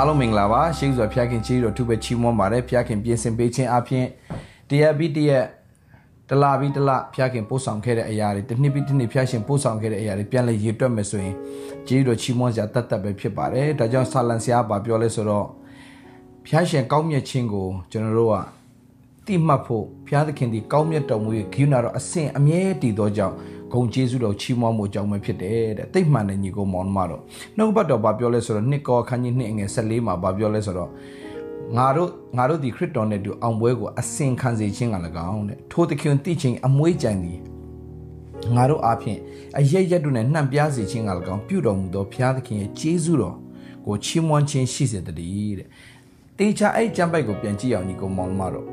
အားလုံးမင်္ဂလာပါရှိစွာဖျားခင်ကြီးတို့သူပဲချီးမွမ်းပါတယ်ဖျားခင်ပြင်ဆင်ပေးခြင်းအပြင်တရက်ပြီးတရက်တလာပြီးတလဖျားခင်ပို့ဆောင်ခဲ့တဲ့အရာတွေတစ်နှစ်ပြီးတစ်နှစ်ဖျားရှင်ပို့ဆောင်ခဲ့တဲ့အရာတွေပြန်လည်ရည်တွက်မယ်ဆိုရင်ကြီးတို့ချီးမွမ်းစရာတတ်တတ်ပဲဖြစ်ပါတယ်ဒါကြောင့်ဆာလန်ဆရာကပြောလဲဆိုတော့ဖျားရှင်ကောင်းမြတ်ခြင်းကိုကျွန်တော်တို့ကတိမှတ်ဖို့ဘုရားသခင်ဒီကောင်းမြတ်တော်မူရဲ့ဂိူနာတော်အစဉ်အမြဲတည်သောကြောင့် ဂုံကျေးဇူးတော်ချီးမွမ်းမှုအကြောင်းပဲဖြစ်တယ်တဲ့တိတ်မှန်တဲ့ညီကိုမောင်မတော်နှုတ်ဘတ်တော်ဘာပြောလဲဆိုတော့နှစ်ကောခန်းကြီးနှစ်ငယ်14မှာဘာပြောလဲဆိုတော့ငါတို့ငါတို့ဒီခရစ်တော်နဲ့တူအောင်ပွဲကိုအစဉ်ခံစေခြင်းက၎င်းတဲ့ထိုသခင်တိချင်းအမွေးကြံသည်ငါတို့အားဖြင့်အယက်ရက်တို့နဲ့နှံ့ပြားစေခြင်းက၎င်းပြုတော်မူသောဘုရားသခင်ရဲ့ကျေးဇူးတော်ကိုချီးမွမ်းခြင်းရှိစေတည်းတဲ့တေချာအဲ့ကျမ်းပိုက်ကိုပြန်ကြည့်အောင်ညီကိုမောင်မတော်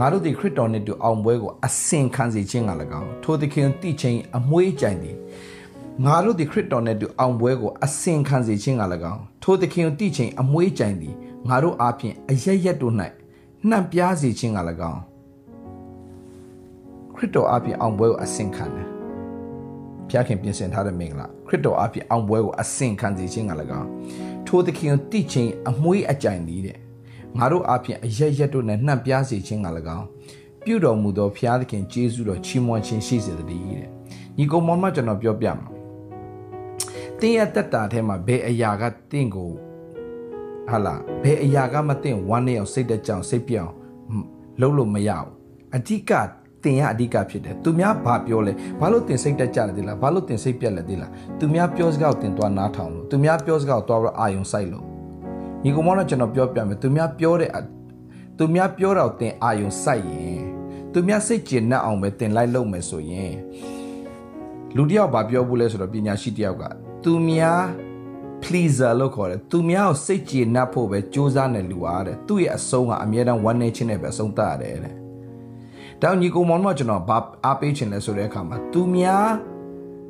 ငါတို့ဒီခရစ်တော်နှင့်တူအောင်ပွဲကိုအစင်ခံစေခြင်းက၎င်းထိုသခင်တိချင်းအမွေးကြိုင်သည်ငါတို့ဒီခရစ်တော်နှင့်တူအောင်ပွဲကိုအစင်ခံစေခြင်းက၎င်းထိုသခင်တိချင်းအမွေးကြိုင်သည်ငါတို့အားဖြင့်အရရက်တို့၌နှံ့ပြားစေခြင်းက၎င်းခရစ်တော်အားဖြင့်အောင်ပွဲကိုအစင်ခံတယ်ဖျားခင်ပြင်ဆင်ထားတဲ့မင်္ဂလာခရစ်တော်အားဖြင့်အောင်ပွဲကိုအစင်ခံစေခြင်းက၎င်းထိုသခင်တိချင်းအမွေးအကြိုင်သည်တဲ့ ငါတို့အပြင်အရက်ရက်တို့နဲ့နှံ့ပြားစေခြင်းက၎င်းပြုတော်မူသောဘုရားသခင်ကျေးဇူးတော်ချီးမွမ်းခြင်းရှိစေတည်းတဲ့ညီကောင်မမကျွန်တော်ပြောပြမှာတင်းရဲ့တက်တာထဲမှာဘယ်အရာကတင့်ကိုဟာလာဘယ်အရာကမတင့်ဝမ်းနေအောင်စိတ်တကြောင်စိတ်ပြောင်းလုံးလို့မရဘူးအဓိကတင်ရအဓိကဖြစ်တယ်သူများဘာပြောလဲဘာလို့တင်စိတ်တက်ကြတယ်လားဘာလို့တင်စိတ်ပြက်လဲသေးလားသူများပြောစကားကိုတင်သွားနားထောင်လို့သူများပြောစကားကိုသွားအာယုံစိုက်လို့ ညီကောင်မတော့ကျွန်တော်ပြောပြမယ်သူများပြောတဲ့သူများပြောတော့တင်အာယုံစိုက်ရင်သူများစိတ်ကျဉ်နှက်အောင်ပဲတင်လိုက်လုပ်မယ်ဆိုရင်လူတယောက်ဘာပြောဘူးလဲဆိုတော့ပညာရှိတယောက်ကသူများ pleaser လို့ခေါ်တယ်သူများကိုစိတ်ကြည်နှပ်ဖို့ပဲစူးစမ်းနေလူအားတဲ့သူ့ရဲ့အဆုံးကအမြဲတမ်းဝမ်းနေခြင်းနဲ့ပဲအဆုံးသရတယ်တဲ့တောင်ညီကိုမောင်မကျွန်တော်ဘာအားပေးခြင်းလဲဆိုတဲ့အခါမှာသူများ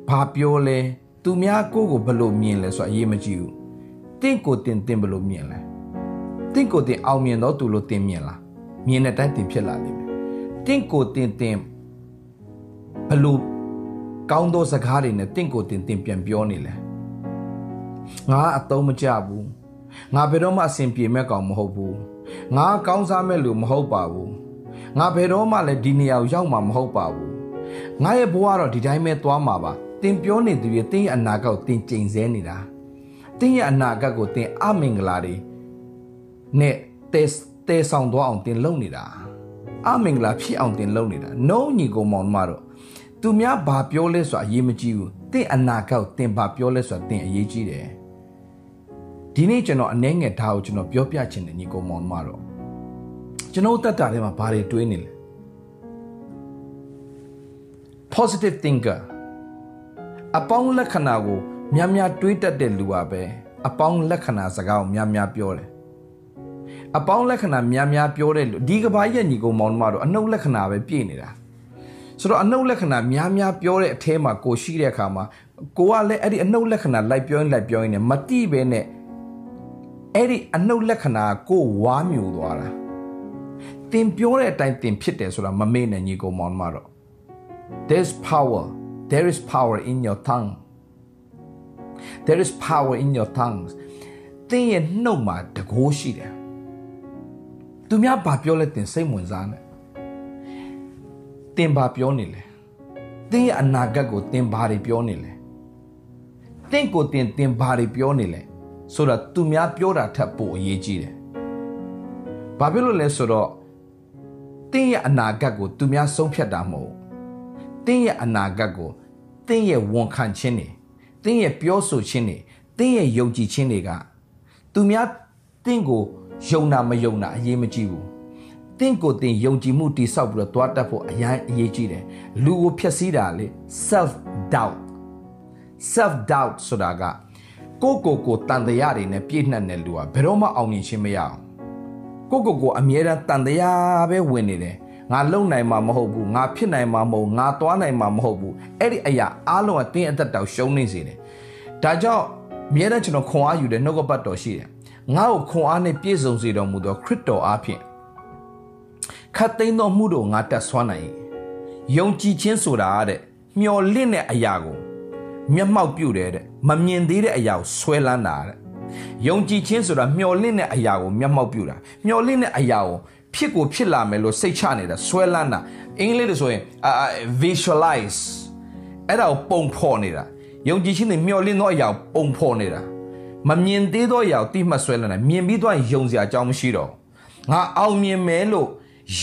ဘာပြောလဲသူများကိုကိုဘယ်လိုမြင်လဲဆိုတာအရေးမကြီးဘူး တင့်ကိုတင်တင်ဘယ်လိုမြင်လဲတင့်ကိုတင်အောင်မြင်တော့သူလို့တင်မြင်လားမြင်တဲ့တိုင်းတင်ဖြစ်လာလိမ့်မယ်တင့်ကိုတင်တင်ဘယ်လိုကောင်းသောစကားတွေနဲ့တင့်ကိုတင်တင်ပြန်ပြောနေလဲငါအတုံးမကြဘူးငါဘယ်တော့မှအဆင်ပြေမဲ့ကောင်မဟုတ်ဘူးငါကောင်းစားမဲ့လူမဟုတ်ပါဘူးငါဘယ်တော့မှလည်းဒီနေရာကိုရောက်မှာမဟုတ်ပါဘူးငါရဲ့ဘဝတော့ဒီတိုင်းပဲသွားမှာပါတင်ပြောနေသူရဲ့တင်းရဲ့အနာဂတ်ကိုတင်ကြိမ်ဆဲနေတာ တင်းရဲ့အနာဂတ်ကိုတင်အမင်္ဂလာတွေနဲ့တဲတဲဆောင်သွားအောင်တင်လုပ်နေတာအမင်္ဂလာဖြစ်အောင်တင်လုပ်နေတာနှုံးညီကိုမောင်မတော့သူများဘာပြောလဲဆိုတာအရေးမကြီးဘူးတင်အနာဂတ်ကိုတင်ဘာပြောလဲဆိုတာတင်အရေးကြီးတယ်ဒီနေ့ကျွန်တော်အနေငယ်ဒါကိုကျွန်တော်ပြောပြချင်တယ်ညီကိုမောင်မတော့ကျွန်တော်တက်တာထဲမှာဘာတွေတွေးနေလဲ positive thinker အပေါင်းလက္ခဏာကို များများတွေးတတ်တဲ့လူပါပဲအပေါင်းလက္ခဏာစကားကိုများများပြောတယ်အပေါင်းလက္ခဏာများများပြောတဲ့လူဒီကဘာရဲ့ညီကောင်မောင်တို့ကတော့အနှုတ်လက္ခဏာပဲပြည့်နေတာဆိုတော့အနှုတ်လက္ခဏာများများပြောတဲ့အထဲမှာကိုရှိတဲ့အခါမှာကိုကလည်းအဲ့ဒီအနှုတ်လက္ခဏာလိုက်ပြောရင်လိုက်ပြောရင်မတိပဲနဲ့အဲ့ဒီအနှုတ်လက္ခဏာကိုဝါမြူသွားတာတင်ပြောတဲ့အတိုင်းတင်ဖြစ်တယ်ဆိုတာမမေ့နဲ့ညီကောင်မောင်တို့ကတော့ there's power there is power in your tongue there is power in your tongues သင်ရဲ့နှုတ်မှာတကိုးရှိတယ်သူများဘာပြောလဲတင်စိတ်ဝင်စားနေတင်ဘာပြောနေလဲသင်ရဲ့အနာဂတ်ကိုတင်ဘာတွေပြောနေလဲတင့်ကိုတင်တင်ဘာတွေပြောနေလဲဆိုတော့သူများပြောတာထက်ပိုအရေးကြီးတယ်ဘာဖြစ်လို့လဲဆိုတော့တင်းရဲ့အနာဂတ်ကိုသူများဆုံးဖြတ်တာမဟုတ်တင်းရဲ့အနာဂတ်ကိုတင်းရဲ့ဝန်ခံခြင်းနေ တင်းရဲ့ပြောဆိုခြင်းတွေတင်းရဲ့ယုံကြည်ခြင်းတွေကသူများတင်းကိုယုံတာမယုံတာအရေးမကြီးဘူးတင်းကိုတင်ယုံကြည်မှုတိဆောက်ပြီးတော့တွားတတ်ဖို့အရင်အရေးကြီးတယ်လူကိုဖျက်ဆီးတာလေ self doubt self doubt ဆိုတာကကိုကိုကိုတန်တရားတွေနဲ့ပြည့်နှက်တဲ့လူကဘယ်တော့မှအောင်မြင်ခြင်းမရအောင်ကိုကိုကိုအမြဲတမ်းတန်တရားပဲဝင်နေတယ် ငါလုံနိုင်မှာမဟုတ်ဘူးငါဖြစ်နိုင်မှာမဟုတ်ငါသွားနိုင်မှာမဟုတ်ဘူးအဲ့ဒီအရာအားလုံးကတင်းအသက်တောင်ရှုံးနေစေတယ်ဒါကြောင့်မြဲတမ်းကျွန်တော်ခွန်အားယူတဲ့နှုတ်ကပတ်တော်ရှိတယ်ငါ့ကိုခွန်အားနဲ့ပြည့်စုံစေတော်မူသောခရစ်တော်အားဖြင့်ခတ်သိမ်းသောမှုတို့ငါတက်ဆွမ်းနိုင်ယုံကြည်ခြင်းဆိုတာတဲ့မျော်လင့်တဲ့အရာကိုမျက်မှောက်ပြုတယ်တဲ့မမြင်သေးတဲ့အရာကိုဆွဲလန်းတာတဲ့ယုံကြည်ခြင်းဆိုတာမျှော်လင့်တဲ့အရာကိုမျက်မှောက်ပြုတာမျှော်လင့်တဲ့အရာကို ဖြစ်ကိုဖြစ်လာမယ်လို့စိတ်ချနေတာဆွဲလန်းတာအင်္ဂလိပ်လိုဆိုရင် visualize အဲ့ဒါကိုပုံဖော်နေတာယုံကြည်ခြင်းတွေမျှော်လင့်သောအရာကိုပုံဖော်နေတာမမြင်သေးသောအရာကိုတိမှတ်ဆွဲလန်းတာမြင်ပြီးတော့ယုံစရာအကြောင်းမရှိတော့ငါအောင်မြင်မယ်လို့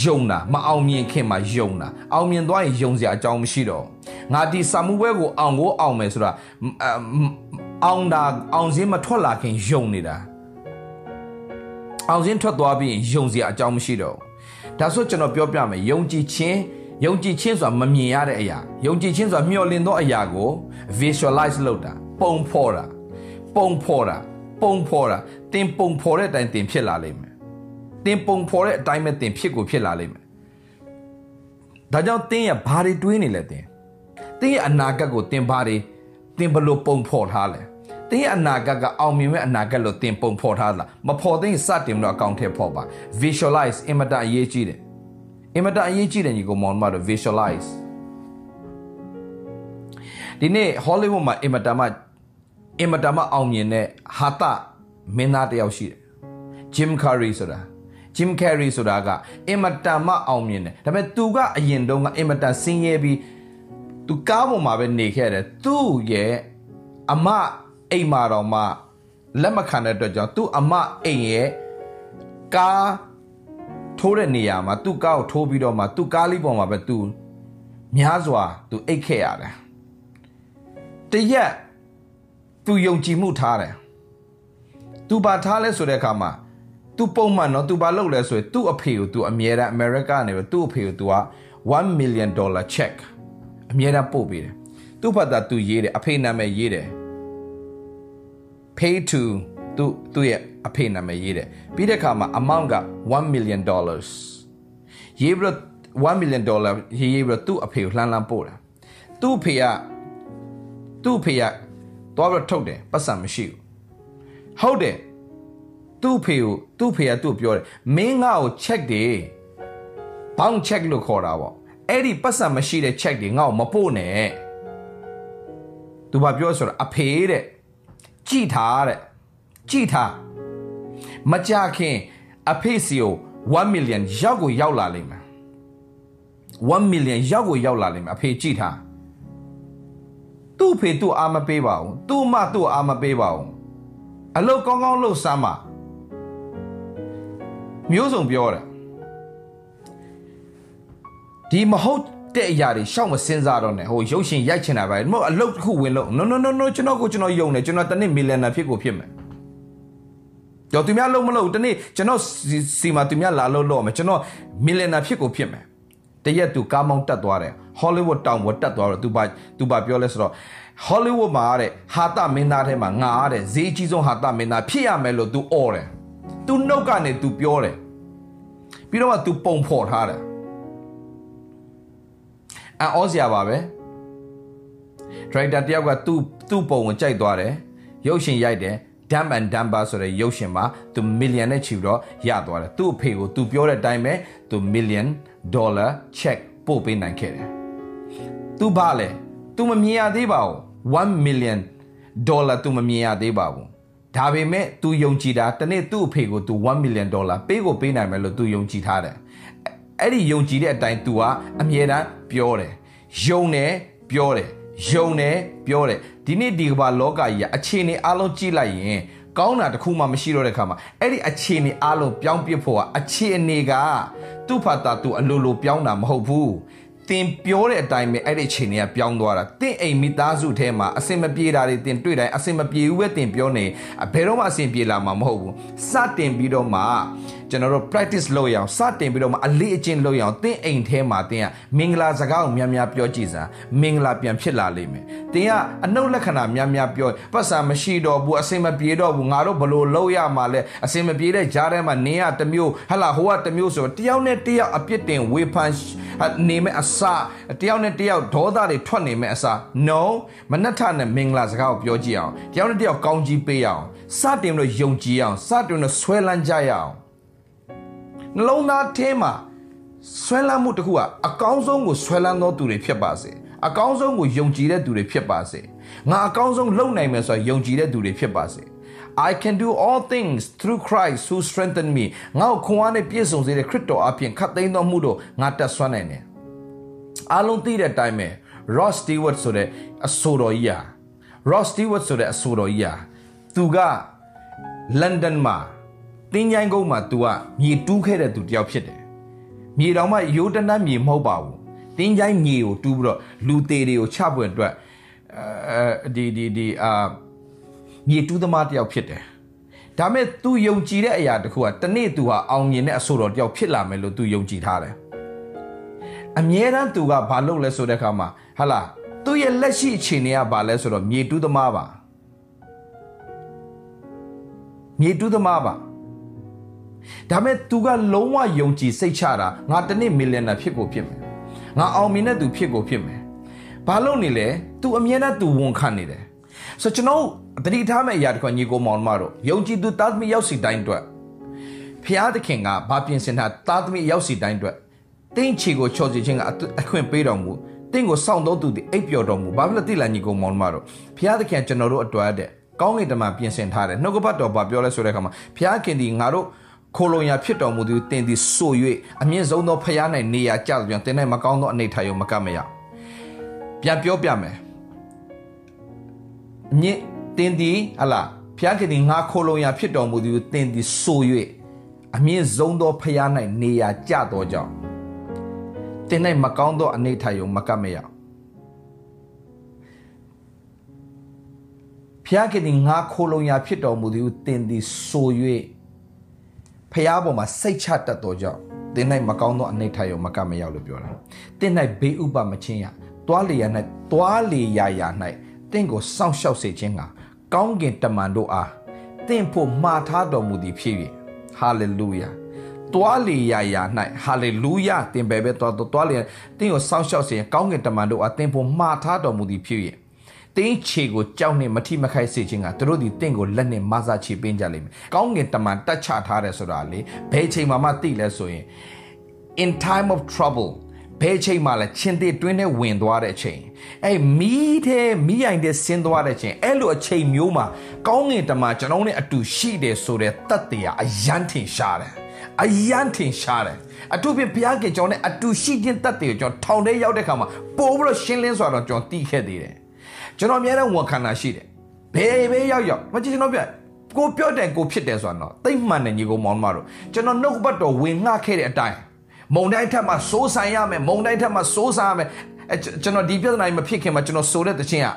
ယုံတာမအောင်မြင်ခင်မှာယုံတာအောင်မြင်သွားရင်ယုံစရာအကြောင်းမရှိတော့ငါဒီစာမှုပွဲကိုအောင်ကိုအောင်မယ်ဆိုတာအောင်တာအောင်စင်းမထွက်လာခင်ယုံနေတာ အောင်စင်းထွက်သွားပြီးရင်ယုံစရာအကြောင်းမရှိတော့ဒါဆိုကျွန်တော်ပြောပြမယ်ယုံကြည်ခြင်းယုံကြည်ခြင်းဆိုတာမမြင်ရတဲ့အရာယုံကြည်ခြင်းဆိုတာမျှော်လင့်သောအရာကို visualize လုပ်တာပုံဖော်တာပုံဖော်တာပုံဖော်တာတင်ပုံဖော်တဲ့အတိုင်းတင်ဖြစ်လာလိမ့်မယ်တင်ပုံဖော်တဲ့အတိုင်းပဲတင်ဖြစ်ကိုဖြစ်လာလိမ့်မယ်ဒါကြောင့်တင်းရဘာတွေတွေးနေလဲတင်းတင်းရဲ့အနာဂတ်ကိုတင်းဘာတွေတင်းဘလို့ပုံဖော်ထားလဲ တင်းရဲ့အနာဂတ်ကအောင်မြင်မဲ့အနာဂတ်လို့တင်းပုံဖော်ထားလားမဖော်သိရင်စတင်လို့အကောင့်ထဲဖော်ပါ visualize အင်မတန်အရေးကြီးတယ်အင်မတန်အရေးကြီးတယ်ညီကောင်မောင်မတို့ visualize ဒီနေ့ Hollywood မှာအင်မတန်မှအင်မတန်မှအောင်မြင်တဲ့ဟာတမင်းသားတယောက်ရှိတယ် Jim Carrey ဆိုတာ Jim Carrey ဆိုတာကအင်မတန်မှအောင်မြင်တယ်ဒါပေမဲ့သူကအရင်တုန်းကအင်မတန်ဆင်းရဲပြီးသူကားပေါ်မှာပဲနေခဲ့တယ်သူ့ရဲ့အမ အိမ်မာတော်မှလက်မခံတဲ့အတွက်ကြောင့်သူ့အမအိမ်ရဲ့ကားထိုးတဲ့နေရာမှာသူ့ကားကိုထိုးပြီးတော့မှသူ့ကားလေးပေါ်မှာပဲသူများစွာသူအိတ်ခဲ့ရတယ်တရက်သူယုံကြည်မှုထားတယ်သူဘာထားလဲဆိုတဲ့အခါမှာသူပုံမှန်တော့သူဘာလုပ်လဲဆိုရင်သူ့အဖေကိုသူအမြဲတမ်းအမေရိကနေပဲသူ့အဖေကိုသူက1 million dollar check အမြဲတမ်းပို့ပေးတယ်သူ့ဘာသာသူရေးတယ်အဖေနာမည်ရေးတယ် pay to သူသူ့ရဲ့အဖေနာမည်ရေးတယ်ပြီးတဲ့အခါမှာ amount က1 million dollars ရေးပြီး1 million dollar ရေးရေးပြီးသူ့အဖေကိုလှမ်းလှမ်းပို့တာသူ့အဖေကသူ့အဖေကသွားပြီးထုတ်တယ်ပတ်စံမရှိဘူးဟုတ်တယ်သူ့ဖေကိုသူ့ဖေကသူ့ပြောတယ်မင်းငါ့ကို check တယ်ဘောင်း check လို့ခေါ်တာပေါ့အဲ့ဒီပတ်စံမရှိတဲ့ check တွေငါ့ကိုမပို့နဲ့သူဘာပြောဆိုတော့အဖေတဲ့ ကြည်ထားတဲ့ကြည်ထားမကြခင်အဖေစီကို1 million ရောက်ကိုရောက်လာလိမ့်မယ်1 million ရောက်ကိုရောက်လာလိမ့်မယ်အဖေကြည်ထားသူ့ဖေသူ့အာမပေးပါဘူးသူ့မသူ့အာမပေးပါဘူးအလုတ်ကောင်းကောင်းလှုပ်စမ်းပါမျိုးစုံပြောတယ်ဒီမဟုတ် တဲ့အရာတွေရှောက်မစင်စားတော့နဲ့ဟိုရုပ်ရှင်ရိုက်ချင်တာပဲမဟုတ်အလုတ်တစ်ခုဝင်လို့ no no no no ကျွန်တော်ကိုကျွန်တော်ယုံတယ်ကျွန်တော်တနေ့မီလီယံနာဖြစ်ကိုဖြစ်မယ်ကြော်သူများလုံးမလို့တနေ့ကျွန်တော်စီမှာသူများလာလို့လို့မယ်ကျွန်တော်မီလီယံနာဖြစ်ကိုဖြစ်မယ်တရက်သူကားမောင်းတက်သွားတယ်ဟောလိဝုဒ်တောင်ပေါ်တက်သွားတော့သူပါသူပါပြောလဲဆိုတော့ဟောလိဝုဒ်မှာတဲ့ဟာတမင်းသားထဲမှာငါတဲ့ဈေးကြီးဆုံးဟာတမင်းသားဖြစ်ရမယ်လို့သူအော်တယ်သူနှုတ်ကနေသူပြောတယ်ပြီးတော့မှသူပုံဖော်ထားတယ် အော်စရာပါပဲဒရိုက်တာတယောက်ကသူ့သူ့ပုံကိုကြိုက်သွားတယ်ရုပ်ရှင်ရိုက်တယ် Dumb and Dumber ဆိုတဲ့ရုပ်ရှင်မှာသူ million နဲ့ချီတော့ရသွားတယ်သူ့အဖေကိုသူပြောတဲ့အတိုင်းပဲသူ million dollar check ပို့ပေးနိုင်ခဲ့တယ်သူဘာလဲသူမမြင်ရသေးပါဘူး1 million dollar သူမမြင်ရသေးပါဘူးဒါပေမဲ့ तू ယုံကြည်တာတနေ့သူ့အဖေကို तू 1 million dollar ပေးကိုပေးနိုင်မယ်လို့ तू ယုံကြည်ထားတယ်အဲ့ဒီယုံကြည်တဲ့အတိုင်း तू ကအမြဲတမ်း ပြောတယ်ယုံတယ်ပြောတယ်ယုံတယ်ပြောတယ်ဒီနေ့ဒီကမ္ဘာလောကကြီးကအခြေအနေအလုံးကြည့်လိုက်ရင်ကောင်းတာတခုမှမရှိတော့တဲ့ခါမှာအဲ့ဒီအခြေအနေအလုံးပြောင်းပြဖို့ကအခြေအနေကသူ့ဖာတာသူအလိုလိုပြောင်းတာမဟုတ်ဘူးတင်ပြောတဲ့အတိုင်းပဲအဲ့ဒီအချိန်တွေကပြောင်းသွားတာတင့်အိမ်မိသားစုထဲမှာအစင်မပြေတာတွေတင်တွေ့တိုင်းအစင်မပြေဘူးပဲတင်ပြောနေဘယ်တော့မှအစင်ပြေလာမှာမဟုတ်ဘူးစတင်ပြီးတော့မှ ကျွန်တော်တို့ practice လုပ်ရအောင်စတင်ပြီးတော့မှအလေးအကျင့်လုပ်ရအောင်တင့်အိမ်ထဲမှာတင်ကမင်္ဂလာစကားကိုများများပြောကြည့်စမ်းမင်္ဂလာပြန်ဖြစ်လာလိမ့်မယ်တင်ကအနှုတ်လက္ခဏာများများပြောပတ်စာမရှိတော့ဘူးအစင်မပြေတော့ဘူးငါတို့ဘလို့လုပ်ရမှာလဲအစင်မပြေတဲ့ကြားထဲမှာနင်းကတမျိုးဟလာဟိုကတမျိုးဆိုတော့တယောက်နဲ့တယောက်အပြစ်တင်ဝေဖန်နေမဲ့အစတယောက်နဲ့တယောက်ဒေါသတွေထွက်နေမဲ့အစ no မနှက်ထနဲ့မင်္ဂလာစကားကိုပြောကြည့်အောင်တယောက်နဲ့တယောက်ကောင်းကြီးပေးအောင်စတင်လို့ယုံကြည်အောင်စတင်လို့ဆွဲလန်းကြရအောင် နှလုံးသားထဲမှာဆွဲလန်းမှုတစ်ခုကအကောင်းဆုံးကိုဆွဲလန်းသောသူတွေဖြစ်ပါစေအကောင်းဆုံးကိုယုံကြည်တဲ့သူတွေဖြစ်ပါစေငါအကောင်းဆုံးလုပ်နိုင်မယ်ဆိုရင်ယုံကြည်တဲ့သူတွေဖြစ်ပါစေ I can do all things through Christ who strengthen me ငါ့ကိုခွန်အားနဲ့ပြည့်စုံစေတဲ့ခရစ်တော်အပြင်ခတ်သိမ်းတော်မူတော့ငါတက်ဆွမ်းနိုင်တယ်အားလုံးသိတဲ့အတိုင်းပဲ Ross Stewart ဆိုတဲ့အဆိုတော်ကြီးဟာ Ross Stewart ဆိုတဲ့အဆိုတော်ကြီးဟာသူကလန်ဒန်မှာ တင်းချိုင်းကုန်းမှာ तू ကမြေတူးခဲ့တဲ့သူတယောက်ဖြစ်တယ်မြေတော်မှရိုးတနတ်မြေမဟုတ်ပါဘူးတင်းချိုင်းမြေကိုတူးပြီးတော့လူသေးတွေကိုချပွင့်အတွက်အဲဒီဒီဒီအာမြေတူးသမားတယောက်ဖြစ်တယ်ဒါမဲ့ तू ယုံကြည်တဲ့အရာတခုကတနေ့ तू ဟာအောင်မြင်တဲ့အဆိုတော်တယောက်ဖြစ်လာမယ်လို့ तू ယုံကြည်ထားတယ်အမြဲတမ်း तू ကဘာလုပ်လဲဆိုတဲ့အခါမှာဟာလာသူ့ရဲ့လက်ရှိအခြေအနေကဘာလဲဆိုတော့မြေတူးသမားပါမြေတူးသမားပါ ဒါမဲ့ तू ကလုံးဝယုံကြည်စိတ်ချတာငါတနေ့မီလီယံနာဖြစ်ကိုဖြစ်မယ်ငါအောင်မြင်တဲ့သူဖြစ်ကိုဖြစ်မယ်ဘာလို့နေလဲ तू အမြဲတမ်း तू ဝန်ခံနေတယ်ဆိုကျွန်တော်တတိထားမဲ့အရာတခွညီကိုမောင်မတို့ယုံကြည်သူသားသမီးရောက်စီတိုင်းအတွက်ဖျားသခင်ကဘာပြင်ဆင်တာသားသမီးရောက်စီတိုင်းအတွက်တင်းချီကိုချော်စီခြင်းကအခွင့်ပေးတော်မူတင့်ကိုစောင့်တော့သူဒီအိပ်ပျော်တော်မူဘာဖြစ်လို့တိလာညီကိုမောင်မတို့ဖျားသခင်ကျွန်တော်တို့အတွက်တဲ့ကောင်းကင်တမန်ပြင်ဆင်ထားတယ်နှုတ်ကပတ်တော်ဘာပြောလဲဆိုတဲ့အခါမှာဖျားခင်ဒီငါတို့ ခိုလုံရာဖြစ်တော်မူသူတင်သည်ဆို၍အမြင့်ဆုံးသောဖျား၌နေရာကျသဖြင့်တင်၌မကောင်းသောအနေထားရောမကမရပြန်ပြောပြမယ်မြင့်တင်သည်ဟလာဖျားခင်ဒီငါခိုလုံရာဖြစ်တော်မူသူတင်သည်ဆို၍အမြင့်ဆုံးသောဖျား၌နေရာကျသောကြောင့်တင်၌မကောင်းသောအနေထားရောမကမရဖျားခင်ဒီငါခိုလုံရာဖြစ်တော်မူသူတင်သည်ဆို၍ ဖះပေါ်မှာစိတ်ချတတ်သောကြောင့်တင်း၌မကောင်းသောအနိဋ္ဌရောမကမရောက်လို့ပြောတာတင်း၌ဘေးဥပမချင်းရတွားလေရ၌တွားလေရာရာ၌တင်းကိုစောင့်ရှောက်စေခြင်းကကောင်းကင်တမန်တို့အားတင်းဖို့မှားထားတော်မူသည်ဖြစ်၍ဟာလေလုယာတွားလေရာရာ၌ဟာလေလုယာတင်ပဲပဲတွားတွားလေတင်းကိုစောင့်ရှောက်စေကောင်းကင်တမန်တို့အားတင်းဖို့မှားထားတော်မူသည်ဖြစ်၍ တင်းချေကိုကြောက်နဲ့မထိမခိုက်စေခြင်းကသူတို့ဒီတင့်ကိုလက်နဲ့မဆာချေပေးကြလိမ့်မယ်။ကောင်းငင်တမန်တက်ချထားတယ်ဆိုတာလေဘယ်ချိန်မှမသိလဲဆိုရင် in time of trouble ဘယ်ချိန်မှလဲချင်းသေးတွင်းနဲ့ဝင်သွားတဲ့အချိန်အဲ့မီးတဲ့မီးရိုင်တဲ့ဆင်းသွားတဲ့အချိန်အဲ့လိုအချိန်မျိုးမှာကောင်းငင်တမန်ကျွန်တော်နဲ့အတူရှိတယ်ဆိုတဲ့တတ်တရားအယမ်းထင်ရှားတယ်အယမ်းထင်ရှားတယ်အထူးဖြင့်ဘုရားကကျွန်တော်နဲ့အတူရှိခြင်းတတ်တယ်ကျွန်တော်ထောင်ထဲရောက်တဲ့ခါမှာပို့ပြီးတော့ရှင်းလင်းစွာတော့ကျွန်တော်သိခဲ့သေးတယ် ကျွန်တော်အများနဲ့ဝန်ခံတာရှိတယ်ဘယ်ပဲရောက်ရောက်မကြည့်ကျွန်တော်ပြကိုပြောတယ်ကိုဖြစ်တယ်ဆိုတော့တိတ်မှန်တယ်ညီကိုမောင်မတို့ကျွန်တော်နှုတ်ဘတ်တော်ဝင်ငှခဲ့တဲ့အတိုင်းမုံတိုင်းထက်မှစိုးဆိုင်ရမယ်မုံတိုင်းထက်မှစိုးစားရမယ်အဲကျွန်တော်ဒီပြဿနာကြီးမဖြစ်ခင်မှာကျွန်တော်ဆိုတဲ့တခြင်းက